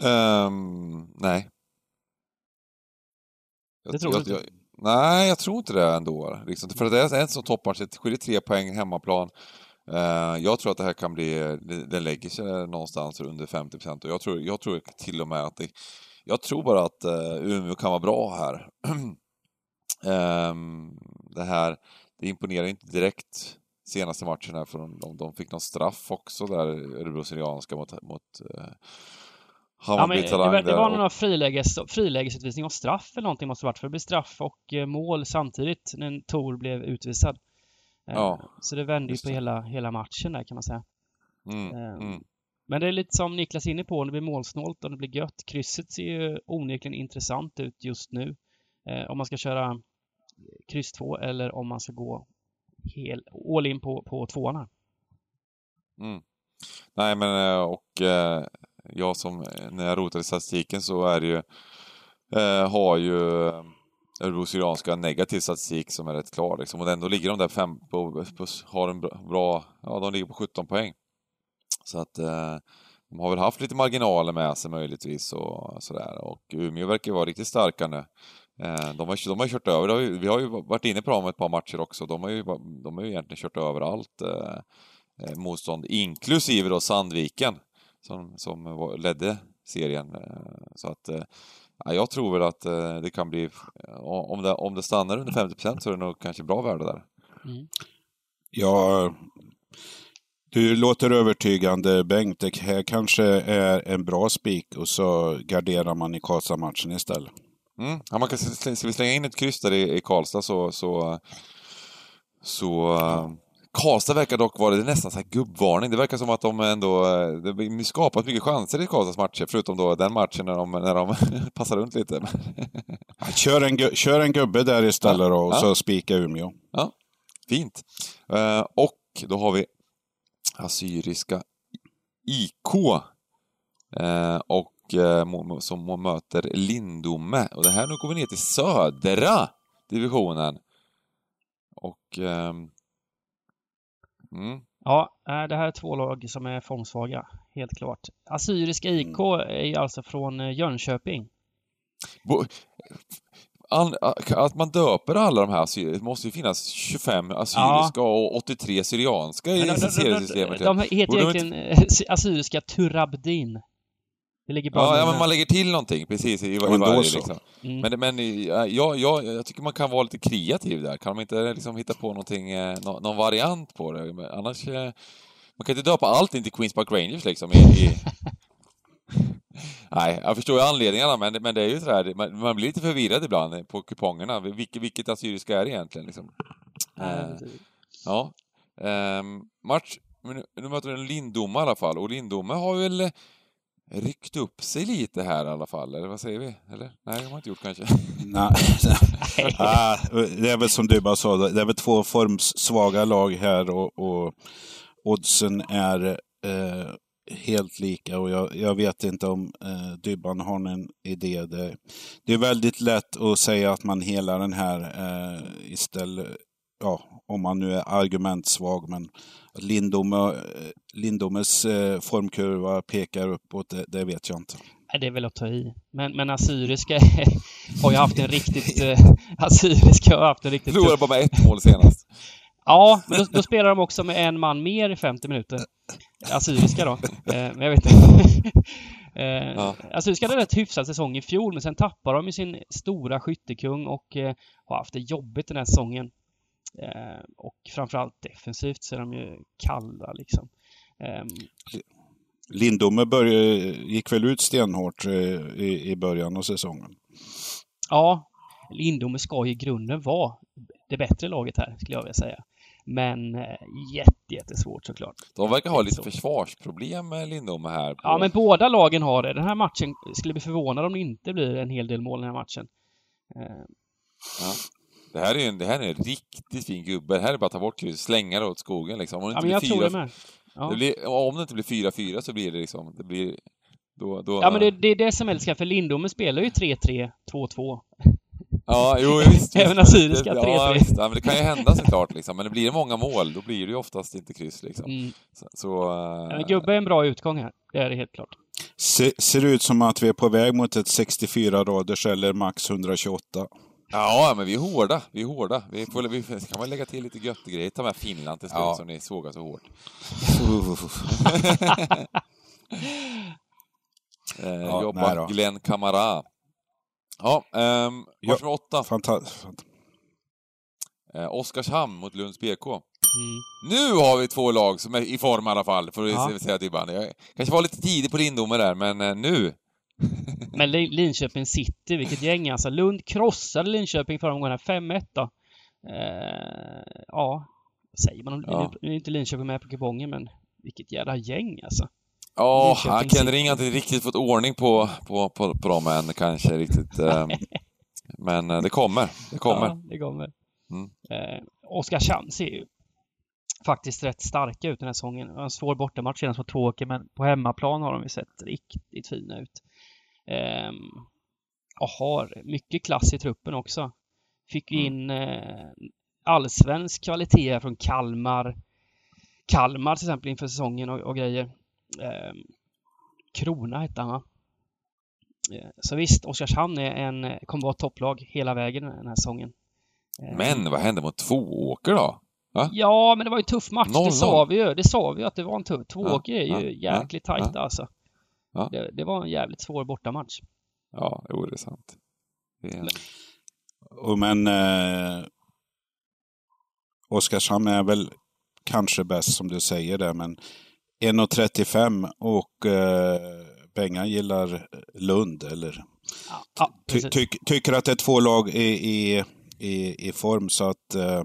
Um, nej. Jag, det tror jag, inte? nej, jag tror inte det ändå. Liksom. För det är en sån toppmatch, det skiljer tre poäng hemmaplan. Uh, jag tror att det här kan bli, det lägger sig någonstans under 50 procent och jag tror, jag tror till och med att det, jag tror bara att uh, Umeå kan vara bra här. um, det här, det imponerar inte direkt senaste matchen här, för de, de fick någon straff också där, Örebro Syrianska mot, mot eh, Ja, men det, var, det var någon friläges, frilägesutvisning och straff eller någonting måste varit för det blev straff och eh, mål samtidigt när Tor blev utvisad. Eh, ja, så det vände ju på hela, hela matchen där kan man säga. Mm, eh, mm. Men det är lite som Niklas är inne på, det blir målsnålt och det blir gött. Krysset ser ju onekligen intressant ut just nu. Om man ska köra kryss 2 eller om man ska gå hel, all in på, på tvåan här. Mm. Nej men eh, och eh, jag som, eh, när jag rotar i statistiken så är det ju, har ju Örebro Syrianska negativ statistik som är rätt klar liksom. Och ändå ligger de där fem på, på, har en bra, ja de ligger på 17 poäng. Så att de har väl haft lite marginaler med sig möjligtvis och sådär. Och Umeå verkar vara riktigt starka nu. Eh, de har, de har kört över, vi har ju varit inne på dem ett par matcher också, de har ju, de har ju egentligen kört över allt eh, eh motstånd, inklusive då Sandviken som, som ledde serien. Eh, så att eh, ja, jag tror väl att eh, det kan bli, om det, om det stannar under 50% så är det nog kanske bra värde där. Mm. Ja, du låter övertygande Bengt. Det här kanske är en bra spik och så garderar man i Karlstad-matchen istället. Mm. Ja, man kan, ska vi slänga in ett kryss där i, i Karlstad så, så, så Karlstad verkar dock vara det nästan så här gubbvarning. Det verkar som att de ändå det skapat mycket chanser i Karlstads matcher, förutom då den matchen när de, när de passar runt lite. kör, en, kör en gubbe där istället då, och ja. så spika Umeå. Ja, fint. Uh, och då har vi Assyriska IK. Uh, och uh, som möter Lindome. Och det här, nu går vi ner till södra divisionen. Och um, Mm. Ja, det här är två lag som är formsvaga, helt klart. Assyriska IK mm. är alltså från eh, Jönköping. Att man döper alla de här, det måste ju finnas 25 assyriska ja. och 83 syrianska i seriesystemet. De, de, de heter egentligen inte... Eh, assyriska Turabdin. Det ligger bra ja, ja, men man lägger till någonting precis i, i varje liksom. Mm. Men, men ja, ja, jag tycker man kan vara lite kreativ där. Kan de inte liksom hitta på någonting, eh, någon variant på det? Men annars... Eh, man kan inte döpa allting till Queens Park Rangers liksom. I, i... Nej, jag förstår ju anledningarna, men, men det är ju sådär, man, man blir lite förvirrad ibland på kupongerna. Vilket, vilket assyriska är det egentligen? Liksom. Eh, ja. Eh, match, nu, nu möter vi en Lindome i alla fall, och Lindome har väl ryckt upp sig lite här i alla fall, eller vad säger vi? Eller? Nej, det har man inte gjort kanske. Nej, ah, det är väl som du bara sa, det är väl två formsvaga lag här och, och oddsen är eh, helt lika och jag, jag vet inte om eh, Dybban har någon idé. Det, det är väldigt lätt att säga att man hela den här eh, istället, ja, om man nu är argumentsvag, men Lindome, Lindomes eh, formkurva pekar uppåt, det, det vet jag inte. Nej, det är väl att ta i. Men, men Assyriska har ju haft en riktigt... Eh, assyriska har haft en riktigt... Förlorade bara med ett mål senast. Ja, men då, då, spelar de också med en man mer i 50 minuter. Assyriska då. Eh, men jag vet inte. eh, ja. Assyriska hade en rätt hyfsad säsong i fjol, men sen tappade de ju sin stora skyttekung och eh, har haft det jobbigt den här säsongen. Eh, och framförallt defensivt så är de ju kalla liksom. Eh, Lindome började, gick väl ut stenhårt eh, i, i början av säsongen? Ja, Lindome ska ju i grunden vara det bättre laget här, skulle jag vilja säga. Men eh, jätte, jättesvårt såklart. De verkar ha lite försvarsproblem med Lindome här. På... Ja, men båda lagen har det. Den här matchen skulle bli förvånad om det inte blir en hel del mål den här matchen. Eh... Ja. Det här är en, det här är en riktigt fin gubbe. Det här är bara att ta bort krysset, slänga det åt skogen liksom. Om det inte ja, blir fyra, det ja. det blir, om det inte blir 4-4 så blir det liksom, det blir... Då, då, ja, men det, det är det som älskar, för Lindome spelar ju 3-3, 2-2. Ja, jo visst. Även assyriska 3-3. Ja, visst. Ja, men det kan ju hända såklart liksom. Men det blir många mål, då blir det ju oftast inte kryss liksom. Mm. Så... så ja, gubbe är en bra utgång här. Det är det helt klart. Se, ser ut som att vi är på väg mot ett 64 raders eller max 128. Ja, men vi är hårda. Vi är hårda. Vi, får, vi kan väl lägga till lite göttegrejer. Ta med Finland till slut ja. som ni sågar så hårt. eh, ja, jobbar Glenn Kamara. Ja, um, match nummer åtta. Fantastiskt. Eh, Oskarshamn mot Lunds BK. Mm. Nu har vi två lag som är i form i alla fall, får vi Ja. säga till bandy. Jag kanske var lite tidig på Lindome där, men eh, nu. Men Lin- Linköping City, vilket gäng alltså. Lund krossade Linköping förra omgången, 5-1 då. Eh, ja, säger man om... Ja. Nu är inte Linköping med på kupongen, men vilket jävla gäng alltså. Ja, Linköping han City. Ken Ring har inte riktigt fått ordning på, på, på, på dem än kanske riktigt. eh, men eh, det kommer, det kommer. Ja, det kommer. Mm. Eh, Oskarshamn ser ju faktiskt rätt starka ut den här säsongen. En svår bortamatch senast mot Tvååker, men på hemmaplan har de ju sett riktigt fina ut. Ehm, och har mycket klass i truppen också. Fick ju in eh, allsvensk kvalitet från Kalmar. Kalmar till exempel inför säsongen och, och grejer. Ehm, Krona hette han va? Eh, Så visst, Oskarshamn är en, kommer vara topplag hela vägen den här säsongen. Eh, Men vad hände mot Tvååker då? Ja, men det var ju en tuff match. Noll, det sa vi ju. Det sa vi ju att det var en tuff. Tvååker är ju ja, jäkligt ja, tajta alltså. Ja. Det, det var en jävligt svår bortamatch. Ja, jo, det är sant. Det är... Och men eh, Oskarshamn är väl kanske bäst som du säger där, men 1.35 och eh, Bengan gillar Lund, eller Ja, ty, tyck- tycker att det är två lag i, i, i, i form så att eh,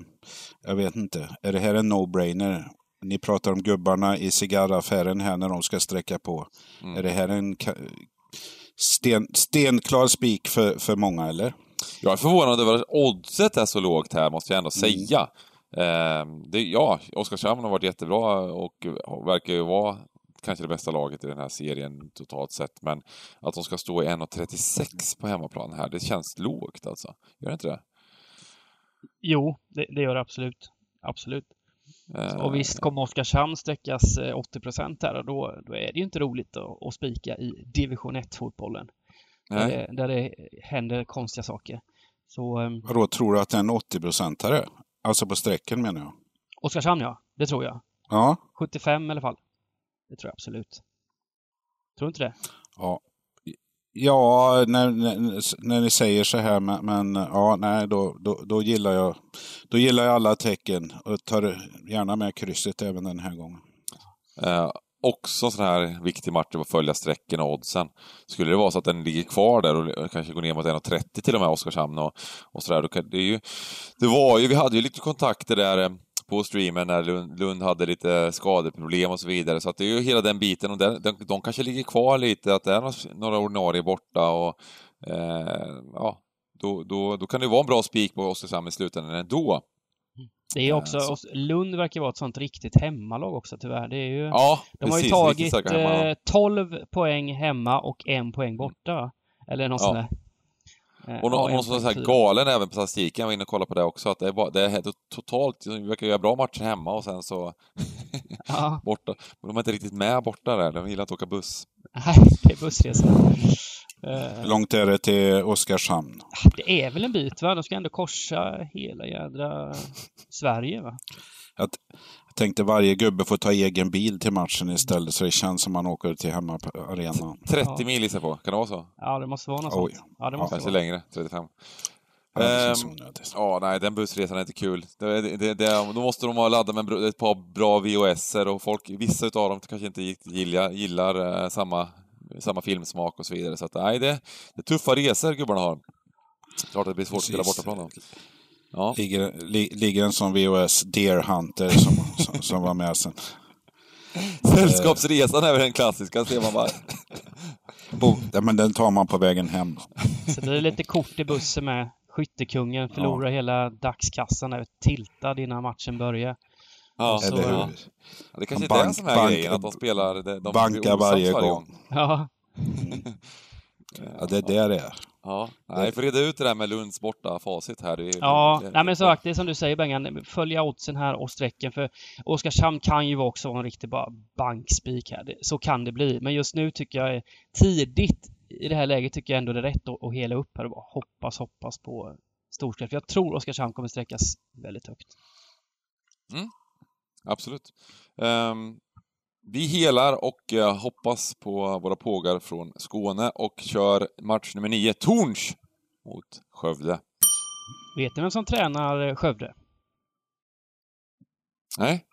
jag vet inte. Är det här en no-brainer? Ni pratar om gubbarna i cigarraffären här när de ska sträcka på. Mm. Är det här en sten, stenklar spik för, för många eller? Jag är förvånad över att oddset är så lågt här, måste jag ändå säga. Eh, det, ja, Oskarshamn har varit jättebra och verkar ju vara kanske det bästa laget i den här serien totalt sett. Men att de ska stå i 1,36 på hemmaplan här, det känns lågt alltså. Gör det inte det? Jo, det, det gör det absolut. Absolut. Eh, Och visst kommer Oskarshamn sträckas eh, 80% här och då, då är det ju inte roligt att, att spika i division 1-fotbollen. Där, det- där det händer konstiga saker. Så eh, Vadå, tror du att det är en 80-procentare? Alltså på sträcken menar jag. Oskarshamn ja, det tror jag. Ja, 75 i alla fall. Det tror jag absolut. Tror du inte det? ja. Ja, när, när, när ni säger så här, men, men ja, nej, då, då, då, gillar jag, då gillar jag alla tecken och tar gärna med krysset även den här gången. Eh, också sån här viktig match att följa strecken och oddsen. Skulle det vara så att den ligger kvar där och kanske går ner mot 1,30 till och med Oskarshamn och, och sådär. Då kan, det, är ju, det var ju, vi hade ju lite kontakter där eh, på streamen när Lund, Lund hade lite skadeproblem och så vidare. Så att det är ju hela den biten och den, de, de kanske ligger kvar lite, att det är några- ordinarie borta och eh, ja, då, då, då kan det vara en bra spik på Oskarshamn i slutändan ändå. Det är också, så. och Lund verkar vara ett sånt riktigt hemmalag också tyvärr. Det är ju, Ja, de har ju precis, tagit riktigt starka hemma. eh, 12 poäng hemma och en poäng borta. Eller något Ja. sånt där. Eh, Och, nå- ja, och en någon som är så här galen även på statistiken, jag var inne och kollade på det också, att det är, bara, det är totalt, vi verkar göra bra matcher hemma och sen så Ja, borta. Men de är inte riktigt med borta där, de gillar att åka buss. nej, det är bussresa. Eh, Hur långt är det till Oskarshamn? det är väl en bit va? De ska ändå korsa hela jädra Sverige va? Jag tänkte varje gubbe får ta egen bil till matchen istället så det känns som man åker till hemmaarenan. 30 Ja. mil gissar på, kan det vara så? Ja, det måste vara något Oj. sånt. Ja, det måste Kanske vara. längre, 35. Ja, Ehm. Ja, nej, den bussresan är inte kul. Det, det, det, då måste de ha laddat med ett par bra VHS-er och folk, vissa utav dem kanske inte gillar, gillar eh, samma, samma filmsmak och så vidare. Så att, nej, det, det är tuffa resor gubbarna har. Klart att det blir svårt att spela Precis. bortaplan då. Ja. Ligger, li, ligger en sån VHS Deer Hunter som, som, som var med sen. Sällskapsresan är väl den klassiska, ser man bara. Bo, ja, men den tar man på vägen hem. Så blir det lite kort i bussen med. Skyttekungen förlorar hela dagskassan, är tiltad innan matchen börjar. Ja, Så- Eller hur? ja. Ja, Det kanske är Bank- det som är bank- grejen, att de spelar... De, de blir Banka osams varje gång. Ja, Ja, det är det det är. Ja, nej, får reda ut det där med Lunds borta facit här. Det ja nej, men sagt, det är som du säger Bengan, följa oddsen här och strecken för Oskarshamn kan ju också vara en riktig bara bankspik här. Så kan det bli. Men just nu tycker jag tidigt i det här läget tycker jag ändå det är rätt att, att hela upp här och bara hoppas, hoppas på storspel. För jag tror Oskarshamn kommer sträckas väldigt högt. Absolut. Ehm, vi helar och eh, hoppas på våra pågar från Skåne och kör match nummer nio, Torns mot Skövde. Vet ni vem som tränar Skövde? Nej,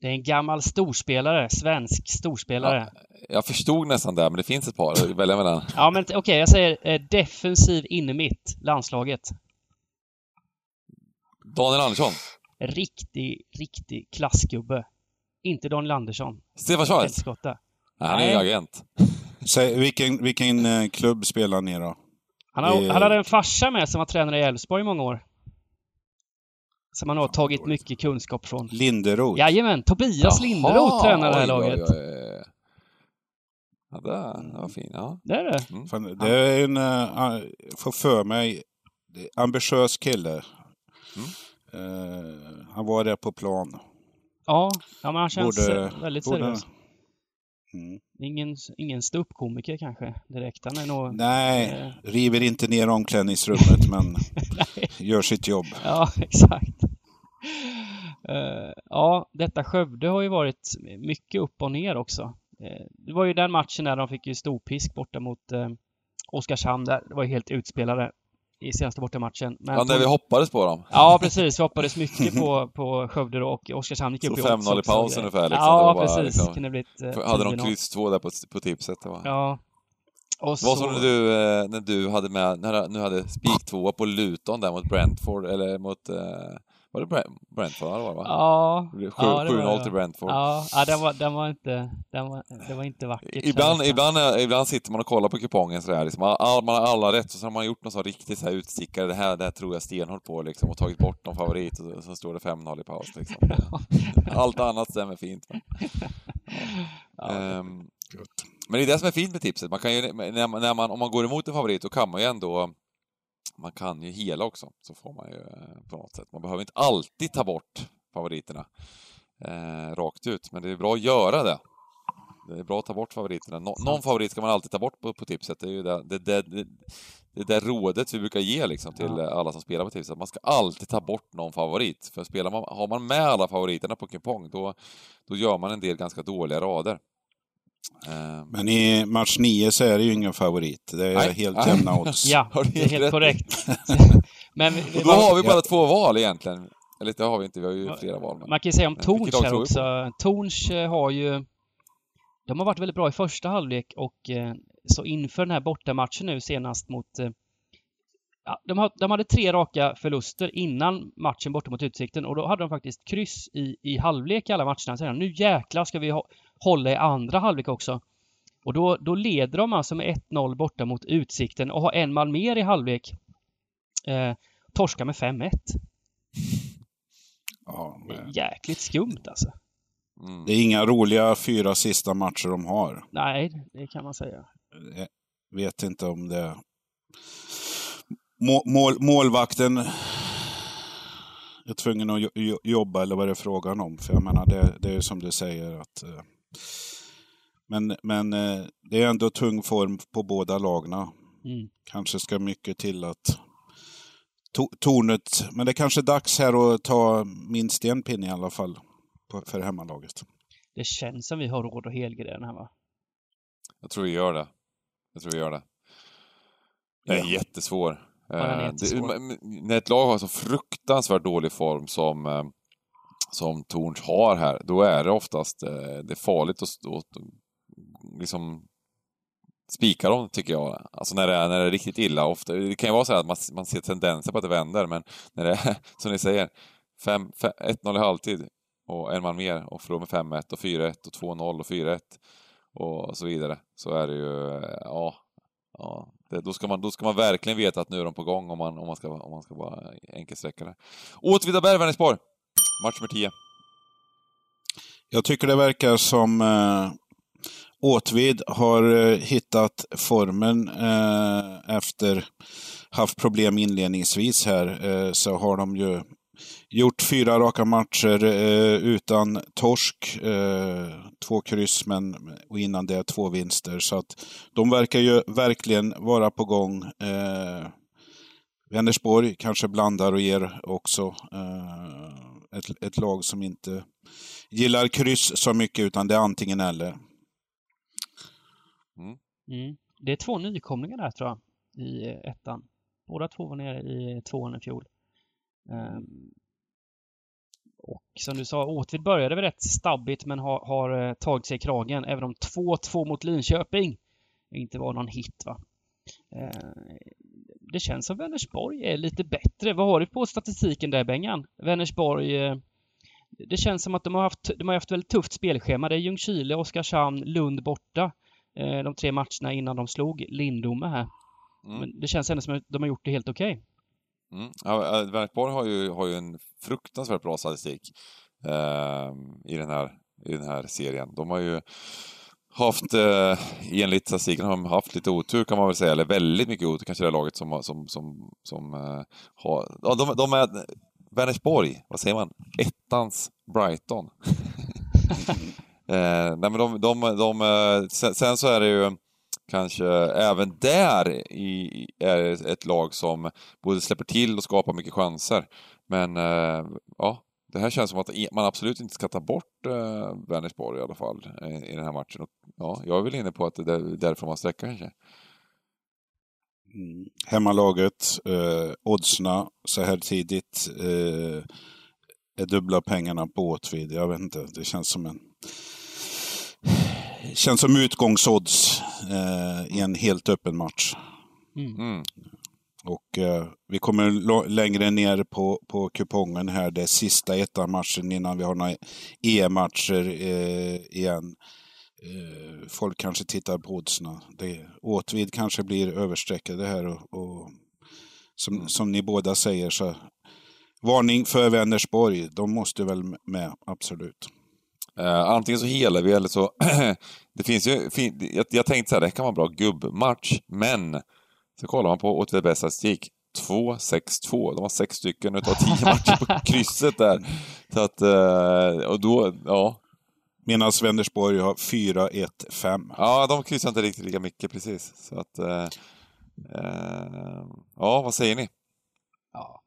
Det är en gammal storspelare, svensk storspelare. jag förstod nästan det, men det finns ett par att välja mellan. Ja, men okej, jag säger eh, defensiv innermitt, landslaget. Daniel Andersson. Riktig, riktig klassgubbe. Inte Daniel Andersson. Stefan. Helskotta. Nej, han är ju agent. Säg, vilken, vilken eh, klubb spelar ni då? Han, har, Det- han hade en farsa med som var tränare i Elfsborg i många år. Som han har tagit mycket kunskap från. Linderoth? Jajamän, Tobias Linderoth tränar det här laget. Oj, oj, oj. Ja, det, det var fin. Ja. Det är det. Fan, det är en, uh, får för mig, ambitiös kille. Mm. Eh, han var där på plan. Ja, ja men han känns Borde- väldigt borde- seriös. Mm. Ingen, ingen ståuppkomiker kanske direkt. Han är nog... Nej, Eh. river inte ner omklädningsrummet men gör sitt jobb. Ja, exakt. Eh, ja, detta Skövde har ju varit mycket upp och ner också. Eh, det var ju den matchen där de fick ju storpisk borta mot uh, Oskarshamn. Där. Det var ju helt utspelade i senaste bortamatchen. Men Ja, när vi hoppades på dem. Ja, precis. Vi hoppades mycket på, på Skövde och Oskarshamn gick upp i 5-0 odds i också. paus ungefär, liksom. Ja, bara, precis. liksom- Kunde blivit eh, Hade de 10-0. kryss två där på, på tipset. Det var. Ja. Och Vad så... du när du, eh, när du hade med, när du hade spik tvåa på Luton där mot Brentford, eller mot, eh, var det Brent, Brentford? Ja, det var va? Ja. Sju- ja, det var 7-0 det. till Brentford. Ja, ja den, var, den var inte... Den var, det var inte vackert. Ibland, ibland, ibland sitter man och kollar på kupongen sådär, liksom, all, man har alla rätt och så har man gjort någon sån riktigt så här utstickare, det här, det här tror jag stenhårt på liksom, och tagit bort någon favorit och så, så står det 5-0 i paus liksom. Allt annat stämmer fint. Men, Ja, Ehm, men det är det som är fint med tipset, man kan ju, när man, när man, om man går emot en favorit då kan man ju ändå man kan ju hela också, så får man ju eh, på något sätt. Man behöver inte alltid ta bort favoriterna eh, rakt ut, men det är bra att göra det. Det är bra att ta bort favoriterna. Nå, någon favorit ska man alltid ta bort på, på tipset. Det är ju det, det, det, det, det där rådet vi brukar ge liksom till Ja. alla som spelar på tipset. Man ska alltid ta bort någon favorit. För spelar man, har man med alla favoriterna på kupong, då, då gör man en del ganska dåliga rader. Eh, Men i match 9 så är det ju ingen favorit. Det är Nej. helt Nej. jämna odds. Ja, det är helt korrekt. Men vi, då har vi bara Ja. två val egentligen. Eller det har vi inte, vi har ju flera val. Men... man kan ju säga om Torns här också. Torns eh, har ju... De har varit väldigt bra i första halvlek och eh, så inför den här bortamatchen nu senast mot... eh, Ja, de, har, de hade tre raka förluster innan matchen borta mot Utsikten och då hade de faktiskt kryss i, i halvlek i alla matcherna. Så nu jäklar ska vi ha, hålla i andra halvlek också. Och då, då leder de alltså med 1-0 borta mot Utsikten och har en man mer i halvlek. Eh, torska med 5-1. Ja, men jäkligt skumt alltså. Mm. det är inga roliga fyra sista matcher de har. Nej, det kan man säga. Jag vet inte om det... Må, mål, målvakten är tvungen att jo- jo- jobba eller vad det är frågan om. För jag menar, det, det är som du säger att... Men, men eh, det är ändå tung form på båda lagna. Mm. Kanske ska mycket till att to, tornet... Men det är kanske är dags här att ta minst en pinne i alla fall på, för hemmalaget. Det känns som vi har råd att helgardera här va? Jag tror vi gör det. Jag tror vi gör det. Den är Ja. jättesvår. den är Eh, jättesvår. Det, när ett lag har så fruktansvärt dålig form som, eh, som Torns har här, då är det oftast eh, det är farligt att stå, liksom spika dem, tycker jag. Alltså när det är, när det är riktigt illa. Ofta, det kan ju vara så här att man, man ser tendenser på att det vänder, men när det är, som ni säger, 1-0 i halvtid och en man mer och förlorar med 5-1 och 4-1 och 2-0 och 4-1 och så vidare, så är det ju, eh, ja, ja det, då, ska man, då ska man verkligen veta att nu är de på gång om man, om man, ska, om man ska bara enkelsträcka det. Åtvidaberg, Vänersborg, match nummer 10. Jag tycker det verkar som eh, Åtvid har eh, hittat formen eh, efter haft problem inledningsvis här. Eh, så har de ju gjort fyra raka matcher eh, utan torsk. Eh, två kryss men, och innan det två vinster. Så att de verkar ju verkligen vara på gång. Eh, Vänersborg kanske blandar och ger också. Eh, ett, ett lag som inte gillar kryss så mycket utan det är antingen eller. Mm. Det är två nykomlingar där tror jag, i ettan. Båda två var nere i tvåan i fjol. Ehm, Och som du sa, Åtvid började väl rätt stabbigt men har, har eh, tagit sig i kragen. Även om 2-2 mot Linköping inte var någon hit. va. Eh, det känns som Vänersborg är lite bättre. Vad har du på statistiken där Bengan? Vänersborg eh, det känns som att de har haft, de har haft väldigt tufft spelschema. Det är Ljungskile, Oskarshamn, Lund borta. Eh, de tre matcherna innan de slog Lindome här. Mm. Men det känns ändå som att de har gjort det helt okej. Mm. Ja, äh, Vänersborg har ju, har ju en fruktansvärt bra statistik eh, i, den här, i den här serien. De har ju haft, eh, enligt statistiken, har de haft lite otur kan man väl säga, eller väldigt mycket otur kanske det laget som, som, som, som eh, har... Ja, de, de är Vänersborg, vad säger man? Ettans Brighton. eh, nej men de, de, de, eh, sen, sen så är det ju kanske även där i, är ett lag som både släpper till och skapar mycket chanser. Men eh, ja, det här känns som att man absolut inte ska ta bort eh, Vänersborg i alla fall i, i den här matchen. Och, ja, jag är väl inne på att det är därför man sträcker kanske. Mm. Hemmalaget, eh, oddsna så här tidigt eh, är dubbla pengarna på Åtvid. Jag vet inte, det känns som en känns som utgångsodds eh, i en helt öppen match. Mm. Mm. Och eh, vi kommer längre ner på, på kupongen här, det är sista ettan-matchen innan vi har några EM-matcher eh, igen. Eh, folk kanske tittar på oddsna. Åtvid kanske blir överstreckade här och, och som, som ni båda säger så varning för Vänersborg. De måste väl med, absolut. Uh, antingen så helar vi eller så... det finns ju... Fin, jag, jag tänkte så här, det kan vara en bra gubbmatch, men så kollar man på OTVBs statistik. 2-6-2. De har sex stycken utav tio matcher på krysset där. Så att, uh, och då, ja. Medan Vänersborg har 4-1-5. Ja, de kryssar inte riktigt lika mycket precis. Så att, uh, ja, vad säger ni? Ja,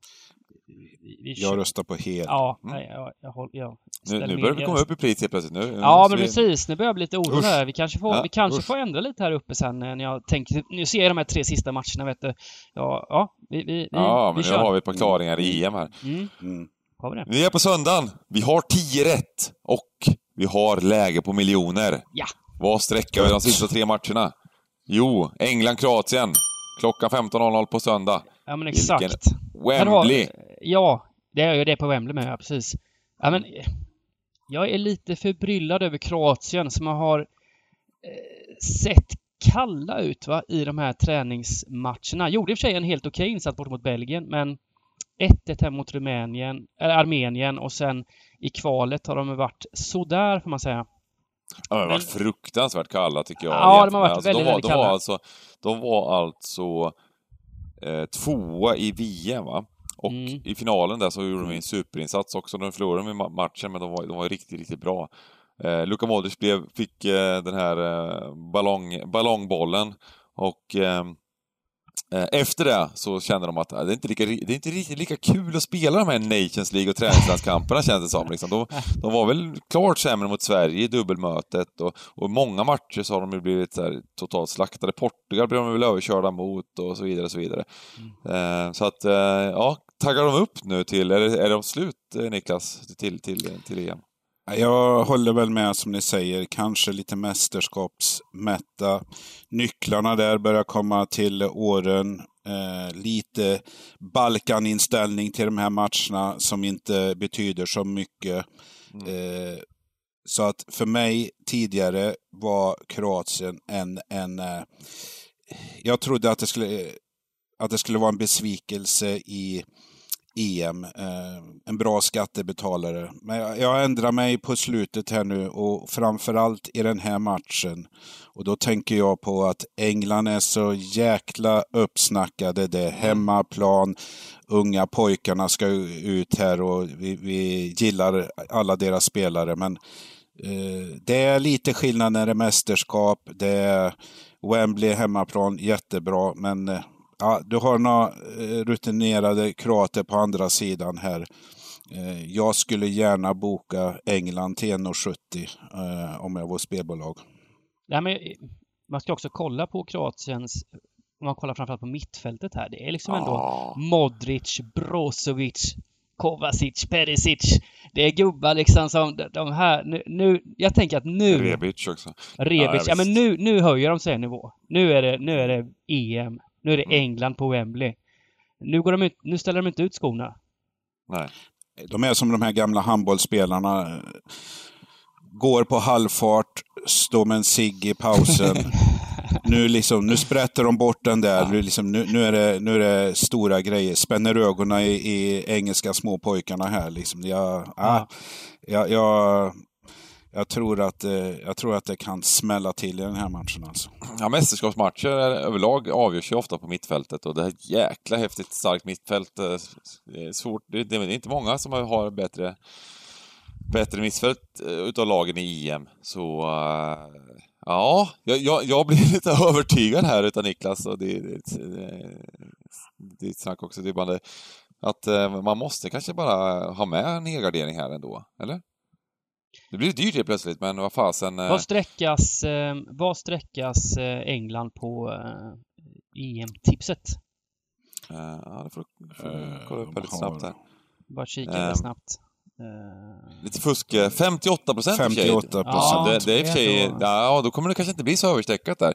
vi jag röstar på hel. Ja, mm. jag, jag, jag, jag nu, nu börjar vi komma upp i pris helt plötsligt. Nu, ja, men vi... precis. Nu börjar jag bli lite orolig här. Vi kanske, får, ja, vi kanske får ändra lite här uppe sen när jag tänker... Nu ser jag de här tre sista matcherna, vet du. Ja, ja vi, vi, ja men vi nu har vi ett par klaringar i EM här. Mm. Mm. Har vi det? Vi är på söndagen. Vi har 10 rätt och vi har läge på miljoner. Ja. Vad sträcker vi de sista tre matcherna? Jo, England-Kroatien. Klockan 15.00 på söndag. Ja, men exakt. Vilken Wembley. Ja, det är ju det på Wembley med, ja, precis. Ja, men jag är lite förbryllad över Kroatien som har eh, sett kalla ut va, i de här träningsmatcherna. Gjorde i och för sig en helt okej insats bort mot Belgien, men 1-1 hem mot Rumänien, eller Armenien och sen i kvalet har de varit sådär får man säga. Ja, de har varit fruktansvärt kalla tycker jag. Ja, de har varit alltså, väldigt, de var, väldigt kalla. De var alltså, de var alltså eh, tvåa i VM va? Och mm. i finalen där så gjorde de en superinsats också. De förlorade de matchen, men de var, de var riktigt, riktigt bra. Eh, Luka Modric blev, fick eh, den här eh, ballong, ballongbollen och eh, eh, efter det så kände de att det är inte, lika, det är inte riktigt lika kul att spela de här Nations League och träningslandskamperna kändes det som. Liksom. De, de, var väl klart sämre mot Sverige i dubbelmötet och, och många matcher så har de blivit så här, totalt slaktade. Portugal blev de väl överkörda mot och så vidare. Och så vidare. Mm. Eh, så att, eh, ja, taggar de upp nu till, eller är de slut eh, Niklas, till, till, till EM? Jag håller väl med som ni säger, kanske lite mästerskapsmätta. Nycklarna där börjar komma till åren. Eh, lite Balkaninställning till de här matcherna som inte betyder så mycket. Mm. Eh, så att för mig tidigare var Kroatien en, en eh, jag trodde att det skulle att det skulle vara en besvikelse i EM. Eh, en bra skattebetalare. Men jag, jag ändrar mig på slutet här nu och framförallt i den här matchen. Och då tänker jag på att England är så jäkla uppsnackade. Det är hemmaplan. Unga pojkarna ska ut här och vi, vi gillar alla deras spelare. Men eh, det är lite skillnad när det är mästerskap. Det är Wembley hemmaplan, jättebra. Men eh, Ja, du har några eh, rutinerade kroater på andra sidan här. Eh, jag skulle gärna boka England till 1,70 eh, om jag var spelbolag. Ja, men man ska också kolla på Kroatiens, om man kollar framförallt på mittfältet här, det är liksom ändå oh. Modric, Brozovic, Kovacic, Perisic. Det är gubbar liksom som de här, nu, nu jag tänker att nu... Rebic också. Rebic, ja, ja men nu, nu höjer de sig en nivå. Nu är det, nu är det EM. Nu är det mm. England på Wembley. Nu, går de ut, nu ställer de inte ut skorna. Nej. De är som de här gamla handbollsspelarna. Går på halvfart, står med en cigg i pausen. nu, liksom, nu sprätter de bort den där. Ja. Nu, liksom, nu, nu, är det, nu är det stora grejer. Spänner ögonen i, i engelska småpojkarna här. Liksom. Jag, ja. jag, jag, jag, tror att, eh, jag tror att det kan smälla till i den här matchen. Alltså. Ja, mästerskapsmatcher överlag avgörs ju ofta på mittfältet och det här jäkla häftigt starkt mittfält. Eh, eh, det är, svårt. Det är inte många som har bättre bättre mittfält utav lagen i EM. Så Ja, jag, jag, jag blir lite övertygad här utav Niklas och det, det, det, det är snack också. Det är bara det, att man måste kanske bara ha med en helgardering här ändå, eller? Det blir dyrt helt plötsligt, men vad fasen... Eh... Vad sträckas, eh, vad sträckas eh, England på eh, EM-tipset? Eh, ja, det får du kolla upp lite snabbt här. Bara kika lite ehm, snabbt. Uh, Lite fusk. 58 procent 58 procent. Ja, det, det är i och för sig... Ja, då kommer det kanske inte bli så överstreckat där.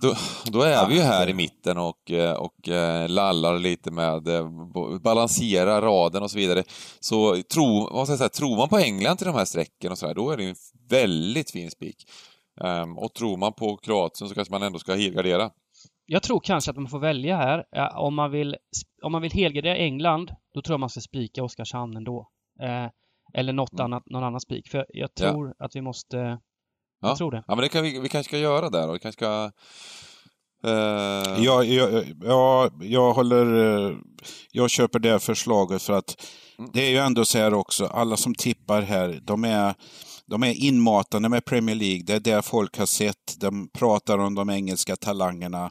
Då, då är vi ju här i mitten och, eh, och eh, lallar lite med, balansera raden och så vidare. Så tro, vad ska jag säga, tror man på England till de här strecken och så här, då är det en väldigt fin spik. Um, och tror man på Kroatien så kanske man ändå ska helgardera. Jag tror kanske att man får välja här. Om man vill, om man vill helgardera England, då tror jag man ska spika Oskarshamn ändå. Eh, eller något mm. annat, någon annan spik. För jag tror ja. att vi måste... Jag ja. tror det. Ja, men det kan vi, vi kanske ska göra där och vi kanske ska... Uh... Ja, jag, ja, jag håller... Eh, jag köper det förslaget för att mm. det är ju ändå så här också, alla som tippar här, de är de är inmatade med Premier League. Det är det folk har sett. De pratar om de engelska talangerna.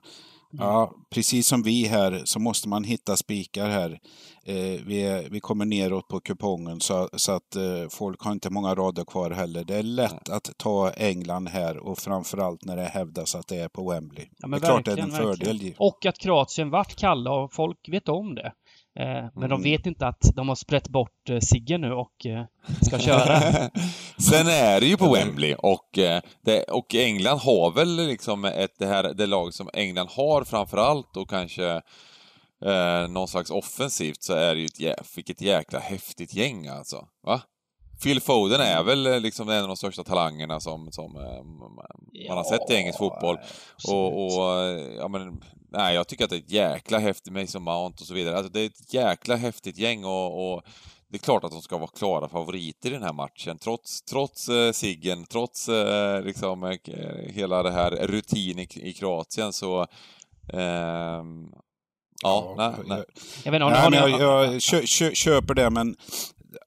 Ja, precis som vi här så måste man hitta spikar här. Eh, vi, vi kommer neråt på kupongen så, så att eh, folk har inte många rader kvar heller. Det är lätt att ta England här och framförallt när det hävdas att det är på Wembley. Ja, det är klart det är en fördel. Verkligen. Och att Kroatien vart kalla och folk vet om det. Eh, men mm. de vet inte att de har sprätt bort eh, Sigge nu och eh, ska köra. Sen är det ju på Wembley och, det, och England har väl liksom ett, det, här, det lag som England har framför allt och kanske eh, någon slags offensivt så är det ju ett, vilket jäkla häftigt gäng alltså. Va? Phil Foden är väl liksom en av de största talangerna som, som man har sett i engelsk fotboll. Och, och, ja, men, nej, jag tycker att det är ett jäkla häftigt, Mason Mount och så vidare. Alltså, det är ett jäkla häftigt gäng och, och det är klart att de ska vara klara favoriter i den här matchen, trots, trots eh, Siggen, trots eh, liksom, eh, hela det här rutin i, i Kroatien så... Eh, ja, nej, nej. Jag, vet inte, nej, jag, jag kö, kö, köper det, men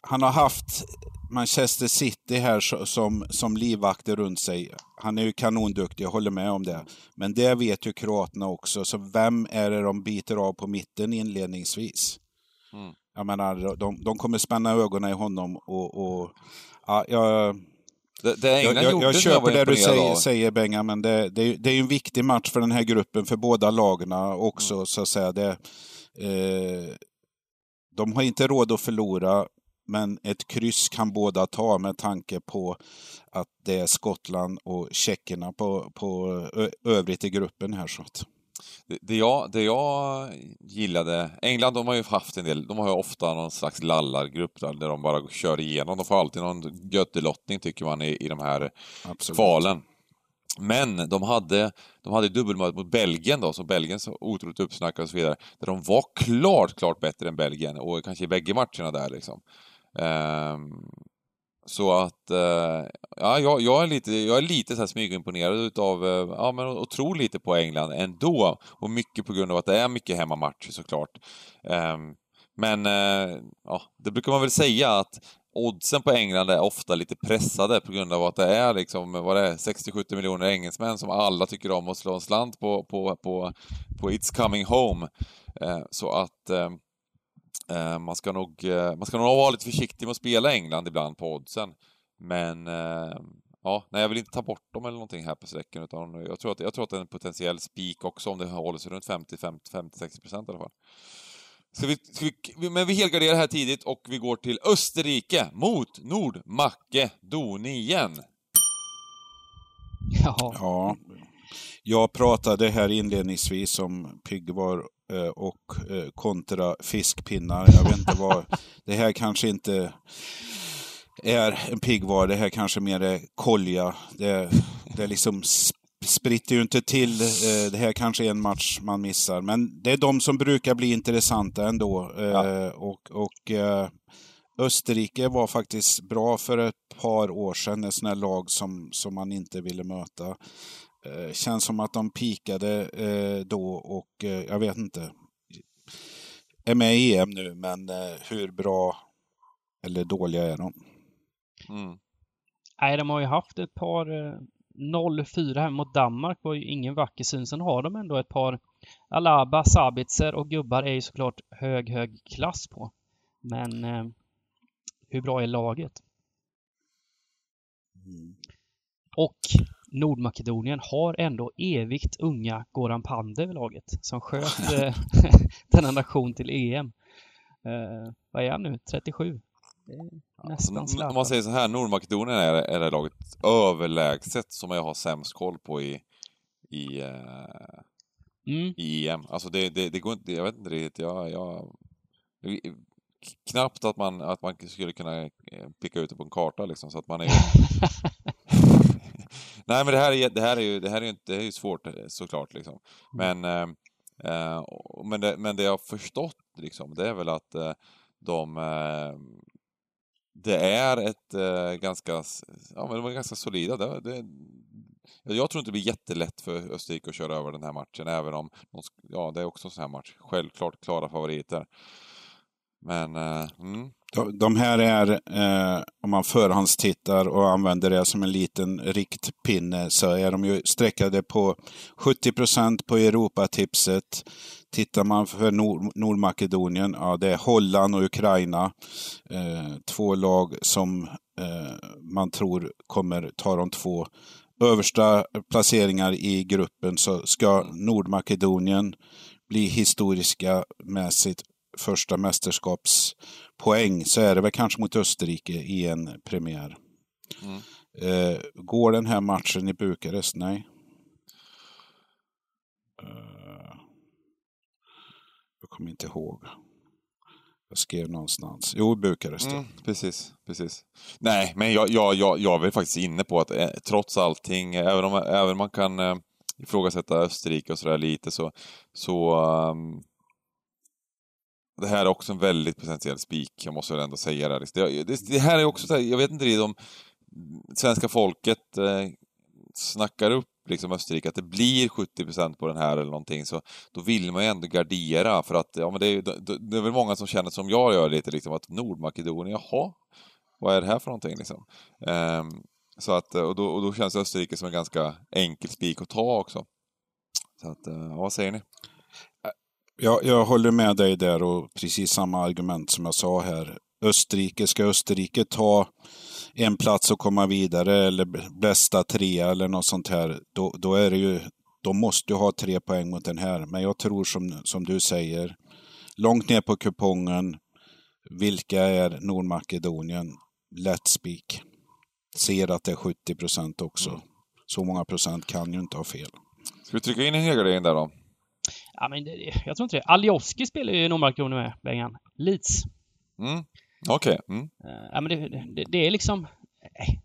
han har haft Manchester City här som, som livvakter runt sig. Han är ju kanonduktig, jag håller med om det. Men det vet ju kroaterna också, så vem är det de biter av på mitten inledningsvis? Mm. Jag menar, de, de kommer spänna ögonen i honom och... och ja, jag, det, det jag, jag, jag köper det du säger, säger Benga, men det, det, det är en viktig match för den här gruppen, för båda lagen också, mm. så att säga. Det, eh, de har inte råd att förlora, men ett kryss kan båda ta med tanke på att det är Skottland och tjeckerna på, på övrigt i gruppen här. Så att. Det, det, jag, det jag gillade, England de har ju haft en del, de har ju ofta någon slags lallargrupp där, där de bara kör igenom. De får alltid någon göttelottning tycker man i, i de här Absolut. kvalen. Men de hade, de hade dubbelmöte mot Belgien då, så Belgien så otroligt uppsnackade och så vidare, där de var klart, klart bättre än Belgien och kanske i bägge matcherna där liksom. Ehm, så att, eh, ja, jag, jag, är lite, jag är lite så här smygimponerad utav, eh, ja men och tror lite på England ändå. Och mycket på grund av att det är mycket hemmamatcher såklart. Ehm, men, eh, ja, det brukar man väl säga att oddsen på England är ofta lite pressade på grund av att det är liksom, vad det är, 60-70 miljoner engelsmän som alla tycker om att slå en slant på, på, på, på It's coming home. Så att ehm, man, ska nog, eh, man ska nog vara lite försiktig med att spela England ibland på oddsen. Men eh, ja, nej, jag vill inte ta bort dem eller någonting här på sträckan utan jag tror att, jag tror att det är en potentiell spik också om det håller sig runt 50-60 procent i alla fall. Ska vi, ska vi, men vi helgarderar här tidigt och vi går till Österrike mot Nordmakedonien. Ja. Ja. Jag pratade här inledningsvis om piggvar eh, och eh, kontra fiskpinnar. Jag vet inte vad... Det här kanske inte är en piggvar. Det här kanske mer är kolja. Det, det liksom spritter ju inte till. Eh, det här kanske är en match man missar. Men det är de som brukar bli intressanta ändå. Ja. Och, och Österrike var faktiskt bra för ett par år sedan, ett sånt här lag som, som man inte ville möta. Eh, känns som att de pikade eh, då och eh, jag vet inte. Är med i EM nu, men eh, hur bra eller dåliga är de? Mm. Nej, de har ju haft ett par 0-4 eh, här mot Danmark var ju ingen vacker syn. Sen har de ändå ett par Alaba, Sabitzer och gubbar är ju såklart hög, hög klass på. Men eh, hur bra är laget? Mm. Och Nordmakedonien har ändå evigt unga Goran Pandev i laget som sköt eh, denna nation till EM. Eh, vad är han nu? 37? Nästan alltså, Om man säger så här, Nordmakedonien är, är det laget överlägset som jag har sämst koll på i, i, uh, mm. i EM. Alltså det, det, det, går inte, jag vet inte riktigt, jag, jag, knappt att man, att man skulle kunna eh, picka ut det på en karta liksom, så att man är... Nej men det här är, det här är ju, det här är det är ju svårt eh, såklart liksom. Mm. Men, eh, eh, men, det, men det jag har förstått liksom, det är väl att eh, de eh, det är ett eh, ganska, ja men de är ganska solida. Det, det, jag tror inte det blir jättelätt för Österrike att köra över den här matchen, även om, de, ja det är också en sån här match. Självklart klara favoriter. Men, uh, mm de, här är, eh, om man förhandstittar och använder det som en liten riktpinne, så är de ju streckade på 70 procent på Europatipset. Tittar man för Nord Nordmakedonien, ja det är Holland och Ukraina. Eh, två lag som eh, man tror kommer ta de två översta placeringar i gruppen. Så ska Nordmakedonien bli historiska med sitt första mästerskapspoäng så är det väl kanske mot Österrike i en premiär. Mm. Eh, går den här matchen i Bukarest? Nej. Eh, jag kommer inte ihåg. Jag skrev någonstans. Jo, Bukarest. Mm, precis, precis. Nej, men jag, jag, jag, jag är faktiskt inne på att eh, trots allting, även om även man kan eh, ifrågasätta Österrike och sådär lite så, så um, det här är också en väldigt potentiell spik, jag måste väl ändå säga det. Det, det, det här är också så här, jag vet inte riktigt om svenska folket eh, snackar upp liksom Österrike, att det blir 70% på den här eller någonting, så då vill man ju ändå gardera för att, ja men det är, det, det är väl många som känner som jag gör lite liksom, att Nordmakedonien, jaha, vad är det här för någonting liksom? Um, så att, och då, och då känns Österrike som en ganska enkel spik att ta också. Så att, uh, vad säger ni? Jag, jag håller med dig där och precis samma argument som jag sa här. Österrike, ska Österrike ta en plats och komma vidare eller bästa trea eller något sånt här, då, då är det ju, de måste ju ha tre poäng mot den här. Men jag tror som, som du säger, långt ner på kupongen, vilka är Nordmakedonien? Lätt spik. Ser att det är 70 procent också. Mm. Så många procent kan ju inte ha fel. Ska vi trycka in en helgardering där då? Ja, men jag tror inte det. Alioski spelar ju Nordmark med, Bengan. Leeds. Mm. Okej. Okay. Mm. Uh, ja, men det, det, det, är liksom... Nej.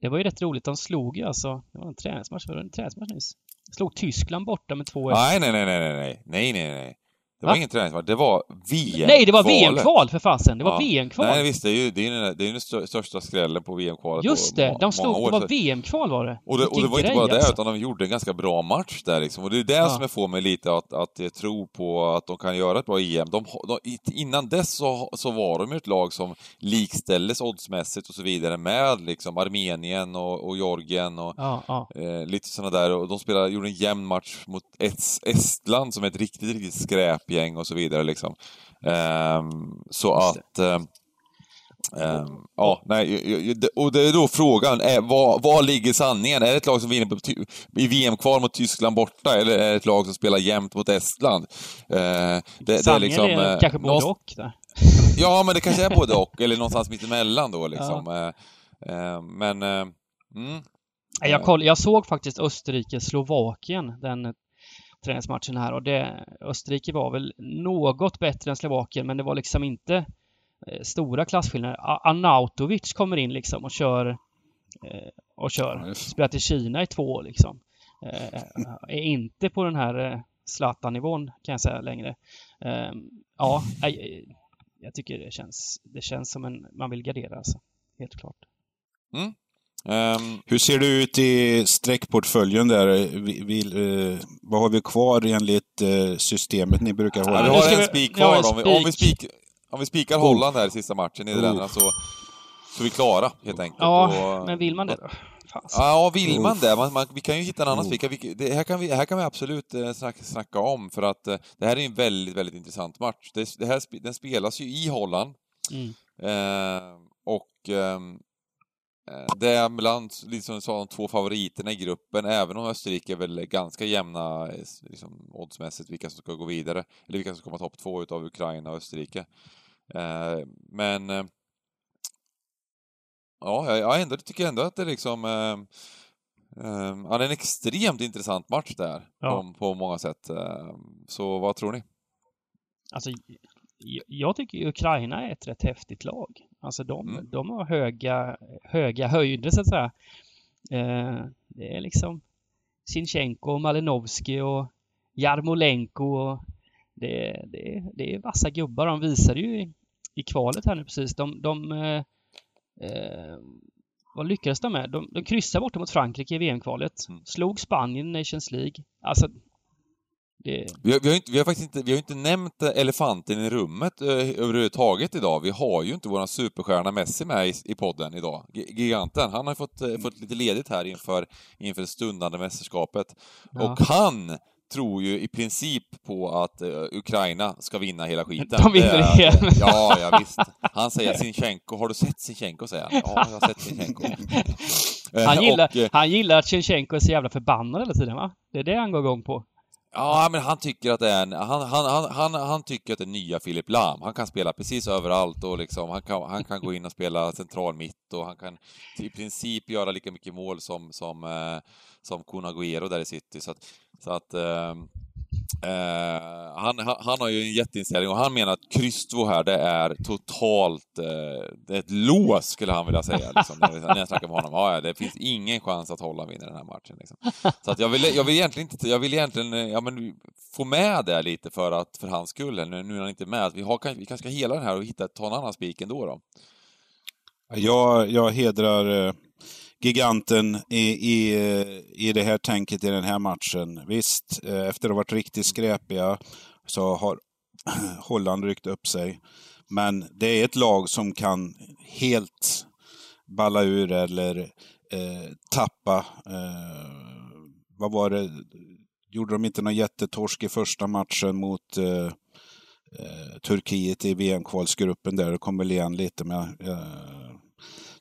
Det var ju rätt roligt. De slog ju alltså... Det var en träningsmatch. Var det en träningsmatch nyss? Slog Tyskland borta med 2-1. Nej, nej, nej, nej, nej, nej, nej, nej. Det var Va? ingen träningsmatch, det var VM-kval. Nej, det var VM-kval för fasen! Det var ja. VM-kval! Nej, visst, det är ju det är, det är den största skrällen på VM-kvalet Just det, de slog, det var VM-kval var det. Och det, och det var inte bara det, alltså. utan de gjorde en ganska bra match där liksom. Och det är det ja. som jag får mig lite att, att tro på att de kan göra ett bra EM. De, de, innan dess så, så var de ju ett lag som likställdes oddsmässigt och så vidare med liksom Armenien och, och Georgien och ja, eh, lite sådana där. Och de spelade, gjorde en jämn match mot Estland som är ett riktigt, riktigt skräp gäng och så vidare liksom. Um, så att... Um, ja, nej, och det är då frågan, är, var, var ligger sanningen? Är det ett lag som vinner på, i VM-kval mot Tyskland borta, eller är det ett lag som spelar jämnt mot Estland? Uh, det, sanningen det är, liksom, är uh, kanske både och. Där. Ja, men det kanske är både och, eller någonstans mittemellan då liksom. Ja. Uh, men... Mm. Jag, koll, jag såg faktiskt Österrike-Slovakien, den träningsmatchen här och det, Österrike var väl något bättre än Slovakien men det var liksom inte eh, stora klasskillnader. Arnautovic kommer in liksom och kör eh, och kör. Spelat i Kina i två år liksom. Eh, är inte på den här Zlatan-nivån kan jag säga längre. Ehm, ja, jag tycker det känns, det känns som en, man vill gardera alltså. Helt klart. Mm. Um, Hur ser det ut i streckportföljen där? Vi, vi, uh, vad har vi kvar enligt uh, systemet ni brukar hålla? Ja, vi har en spik kvar. Ja, om, vi, om, vi spik, om vi spikar oh. Holland här i sista matchen, Nederländerna, oh. så, så är vi klara helt enkelt. Ja, och, men vill man det då? Ja, vill man det? Man, man, vi kan ju hitta en annan oh. spik. Det här, kan vi, här kan vi absolut eh, snacka, snacka om, för att eh, det här är en väldigt, väldigt intressant match. Det, det här, den spelas ju i Holland. Mm. Eh, och ehm, Eh, det är bland liksom, de två favoriterna i gruppen, även om Österrike är väl ganska jämna eh, liksom, oddsmässigt vilka som ska gå vidare, eller vilka som komma topp två utav Ukraina och Österrike. Eh, men ja, jag ändå, tycker ändå att det liksom eh, ja, det är en extremt intressant match där ja. på, på många sätt. Så vad tror ni? Alltså, jag tycker Ukraina är ett rätt häftigt lag. Alltså de, mm. de har höga, höga höjder så att säga. Eh, det är liksom Sinchenko, Malinovski och Jarmolenko och det, det, det är vassa gubbar. De visade ju i, i kvalet här nu precis. De, de eh, eh, vad lyckades de med? De, de kryssade borta mot Frankrike i VM-kvalet. Mm. Slog Spanien i Nations League. Alltså, det... Vi, har, vi, har inte, vi har faktiskt inte, vi har inte nämnt elefanten i rummet eh, överhuvudtaget idag. Vi har ju inte våran superstjärna Messi med i, i podden idag. G giganten. Han har fått, eh, fått lite ledigt här inför, inför det stundande mästerskapet. Ja. Och han tror ju i princip på att uh, Ukraina ska vinna hela skiten. De vinner det igen. Ja, ja, visst. Han säger Sinchenko, har du sett Sinchenko? säger han. Ja, jag har sett Sinchenko. han, gillar, och, han gillar att Sinchenko är så jävla förbannad hela tiden, va? Det är det han går igång på. Ja, men han tycker att det är en, han, han, han, han, tycker att det är nya Filip Lam. Han kan spela precis överallt och liksom, han kan, han kan gå in och spela central mitt och han kan i princip göra lika mycket mål som, som, eh, som Kun Aguero där i City. Så att, så att eh, eh, han, han, har ju en jätteinställning och han menar att kryss 2 här, det är totalt... Eh, det är ett lås, skulle han vilja säga. Liksom, när jag snackar med honom. Ja, det finns ingen chans att hålla vinner den här matchen. Liksom. Så att jag vill, jag vill egentligen inte... Jag vill egentligen eh, ja, men, få med det lite för, att, för hans skull, nu, nu är han inte med. Vi, har, vi kanske ska hela den här och hitta, ta en annan spik ändå då. Jag, jag hedrar eh, giganten i, i, i det här tänket i den här matchen. Visst, eh, efter att ha varit riktigt skräpiga så har Holland ryckt upp sig. Men det är ett lag som kan helt balla ur eller eh, tappa. Eh, vad var det? Gjorde de inte någon jättetorsk i första matchen mot eh, eh Turkiet i VM-kvalsgruppen där? Det kom väl igen lite men jag, jag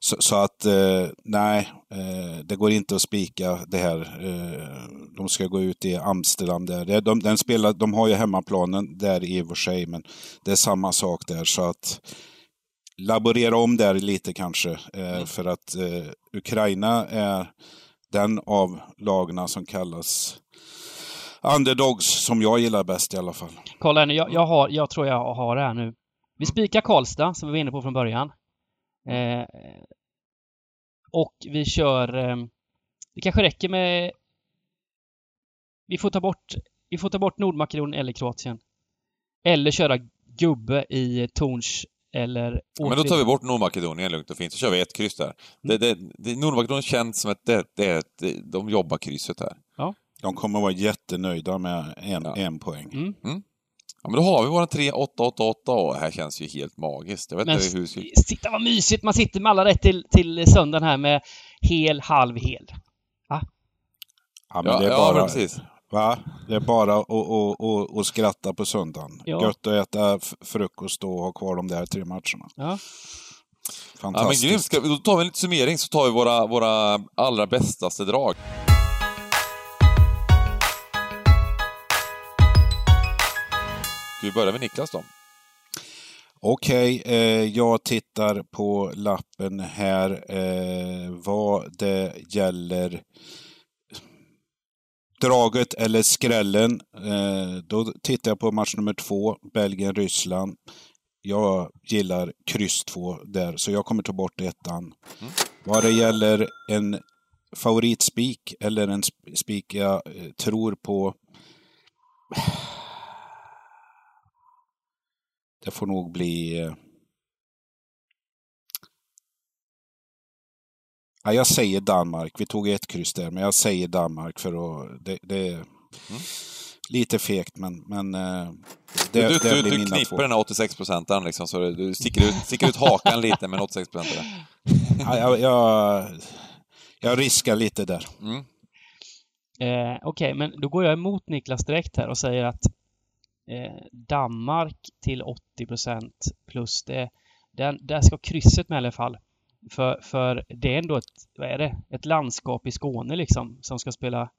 så, så att eh, nej, eh, det går inte att spika det här. Eh, de ska gå ut i Amsterdam där. De, den spelar, de har ju hemmaplanen där i och för sig, men det är samma sak där. Så att laborera om där lite kanske. Eh, mm. För att eh, Ukraina är den av lagna som kallas underdogs som jag gillar bäst i alla fall. Kolla nu, jag, jag, har, jag tror jag har det här nu. Vi spikar Karlstad, som vi var inne på från början. Eh, och vi kör... Eh, det kanske räcker med... Vi får ta bort, vi får ta bort Nordmakedonien eller Kroatien. Eller köra gubbe i Torns eller ja, Men då tar vi bort Nordmakedonien lugnt och fint, så kör vi ett kryss där. Det, det, det, Nordmakedonien känns som att det, det, det, de jobbar krysset här. Ja. De kommer vara jättenöjda med en, ja. en poäng. Mm. Mm. Ja, men då har vi våra 3, 8, 8, 8 och det här känns ju helt magiskt. Jag vet men inte hur... Sitta vad mysigt! Man sitter med alla rätt till, till söndagen här med hel, halv, hel. Va? Ja, men ja, det är bara... Ja, precis. Va? Det är bara att och, och, och skratta på söndagen. Ja. Gött att äta frukost och ha kvar de där tre matcherna. Ja. Fantastiskt. Ja, men grymt. Ska, då tar vi en liten summering, så tar vi våra, våra allra bästaste drag. Ska vi börja med Niklas då? Okej, eh, jag tittar på lappen här eh, vad det gäller draget eller skrällen. Eh, då tittar jag på match nummer två, Belgien-Ryssland. Jag gillar kryss två där, så jag kommer ta bort ettan. Mm. Vad det gäller en favoritspik eller en sp- spik jag eh, tror på. Det får nog bli... eh, Ja, jag säger Danmark. Vi tog ett kryss där, men jag säger Danmark för att... Det, det är lite fegt, men, men eh, det, Mm. du det du, blir du mina knipper två. den här 86 procenten liksom, så du sticker ut, sticker ut hakan lite med en 86 procent. Ja, jag, jag, jag riskar lite där. Mm. Eh, Okej, men då går jag emot Niklas direkt här och säger att Danmark till 80% plus det, den, där ska krysset med i alla fall. För, för det är ändå ett, vad är det, ett landskap i Skåne liksom som ska spela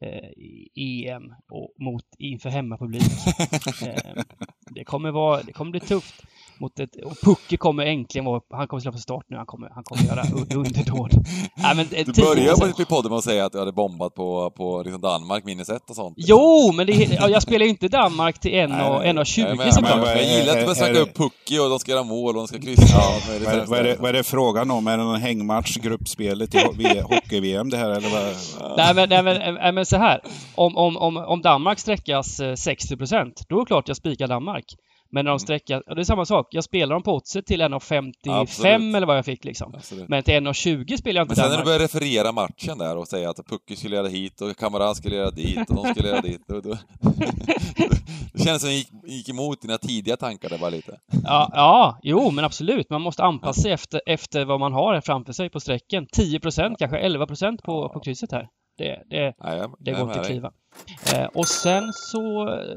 eh, EM och mot, inför hemmapublik. eh, det, kommer vara, det kommer bli tufft. Mot ett, och Pucke kommer äntligen vara, han kommer slå för start nu, han kommer, han kommer göra un- underdåd. Nej, men, eh, Du 10%. började på, podden med att säga att du hade bombat på, på liksom Danmark minus ett och sånt. Jo, men det, ja, jag spelar ju inte Danmark till 1,20 Nej, men, såklart. jag gillar att du börjar snacka upp Pucki och de ska göra mål och de ska kryssa. Ja, vad är det Vad, är- det, vad är det frågan om? Är det någon hängmatch, gruppspelet i hockey-VM det här eller vad? Nej men, nej, men, nej, men så här. Om, om, om, om Danmark sträckas eh, 60% då är det klart jag spikar Danmark. Men när de sträckas, ja, det är samma sak. Jag spelar dem på oddset till 1,55 Absolut. eller vad jag fick liksom. Absolut. Men till 1,20 spelar jag inte Men sen när du börjar referera matchen där och säga att Pucki skulle göra hit och Kamaran skulle göra dit och de skulle göra dit. Då, då, det känns som att gick, gick emot dina tidiga tankar där bara lite. Ja, ja, jo men absolut. Man måste anpassa sig efter, efter vad man har framför sig på sträcken. 10% kanske 11 på, på krysset här. Det, det, jag, Det går inte att kliva. Eh, och sen så, eh,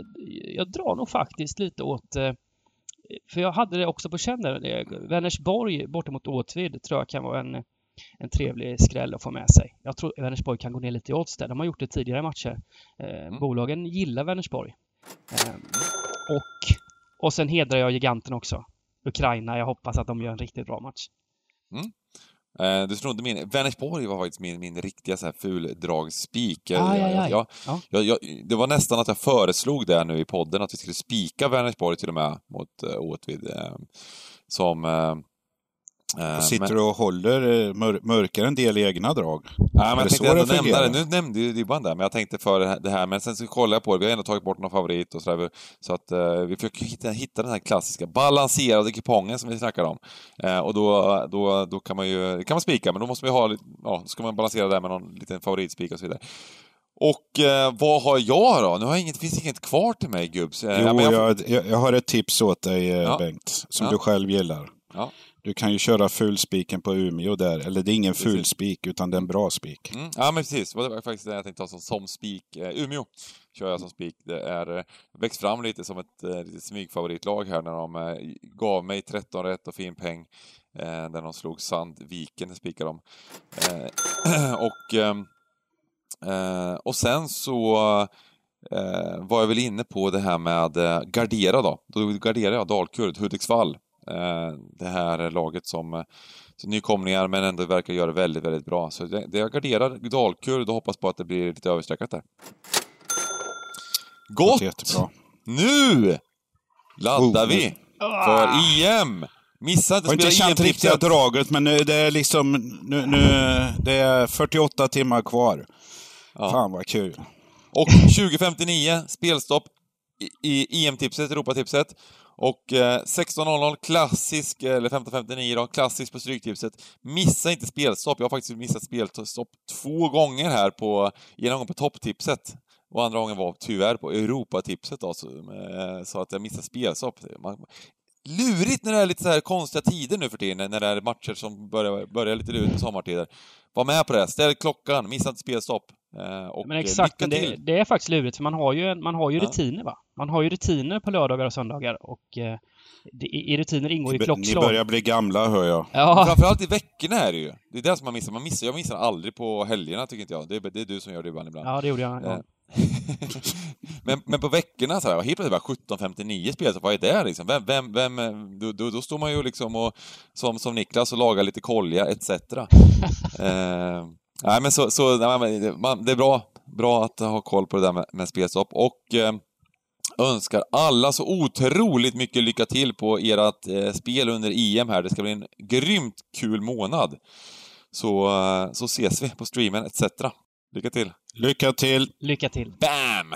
jag drar nog faktiskt lite åt, eh, för jag hade det också på känn där, det- Vänersborg borta mot Åtvid tror jag kan vara en, en trevlig skräll att få med sig. Jag tror Vänersborg kan gå ner lite i odds där. De har gjort det tidigare matcher. Eh, Bolagen gillar Vänersborg. Eh, och, och sen hedrar jag giganten också. Ukraina. Jag hoppas att de gör en riktigt bra match. Eh, du snodde min. Vänersborg var faktiskt min, min riktiga så här fuldragsspik. Jag- Ja. Jag, jag, det var nästan att jag föreslog det nu i podden, att vi skulle spika Vänersborg till och med mot uh, Åtvid. eh, som... eh, eh, Sitter du och håller, eh, mör, mörkar en del egna drag? Nej, men jag tänkte ändå nämna det. Nu nämnde ju Dybban det, men jag tänkte för det här-. Men sen så kollade jag på det, vi har ändå tagit bort någon favorit och sådär. Så att eh, vi försöker hitta, hitta den här klassiska balanserade kupongen som vi snackar om. Eh, och då, då, då kan man ju, kan man spika, men då måste man ju ha ja, ska man balansera det med någon liten favoritspik och så vidare. Och eh, vad har jag då? Nu har jag inget, finns inget kvar till mig gubbs. Eh, Jo, jag, jag, jag, har ett tips åt dig Ja. Bengt, som Ja. du själv gillar. Ja. Du kan ju köra fulspiken på Umeå där, eller det är ingen Precis. fulspik utan det är en bra spik. Mm, ja men precis, det var faktiskt det jag tänkte ha som, som spik. Eh, Umeå kör jag som spik. Det är eh, växt fram lite som ett eh, smygfavoritlag här när de eh, gav mig 13 rätt och fin peng. Eh, där de slog Sandviken, spikade de. Eh, och, eh, och sen så var jag väl inne på det här med eh, gardera då. Då garderar jag Dalkurd, Hudiksvall. Eh, det här laget som eh, så nykomlingar men ändå verkar göra det väldigt, väldigt bra. Så det, det jag garderar Dalkurd och hoppas på att det blir lite överstreckat där. Gott! Nu laddar Oh, vi för EM! Missa inte Jag har inte spela känt riktiga EM-tipset. draget, men nu, det är liksom, nu, nu, det är 48 timmar kvar. Ja. Fan vad kul. Och 2059, spelstopp i, i EM-tipset, Europatipset. Och eh, 16.00 klassisk, eh, eller 15.59 då, klassisk på Stryktipset. Missa inte spelstopp. Jag har faktiskt missat spelstopp två gånger här på, ena gången på topptipset. Och andra gången var tyvärr på Europatipset då, så, eh, så att jag missade spelstopp. Man, lurigt när det är lite så här konstiga tider nu för tiden, när det är matcher som börjar, börjar lite lurigt på sommartider. Var med på det, ställ klockan, missa inte spelstopp. Eh, och Men exakt, men det, det är faktiskt lurigt för man har ju, man har ju Ja. rutiner va. Man har ju rutiner på lördagar och söndagar och eh, det, i rutiner ingår ju Ni klockslag. börjar bli gamla, hör jag. Ja, Framförallt i veckorna är det ju. Det är det som man missar. Man missar jag missar aldrig på helgerna, tycker inte jag. Det är, det är du som gör det ibland. ibland. ja, det gjorde jag. Ja. Eh, men, men på veckorna så här, helt plötsligt bara 17.59 spel, så vad är det liksom? Vem, vem, vem, då, då, då står man ju liksom och, som, som Niklas och lagar lite kolja etc. eh, nej men så, så nej, men, man, det är bra, bra att ha koll på det där med, med spelstopp och eh, önskar alla så otroligt mycket lycka till på ert eh, spel under EM här. Det ska bli en grymt kul månad. Så, eh, så ses vi på streamen etc. Lycka till! Lycka till! Lycka till! Bam!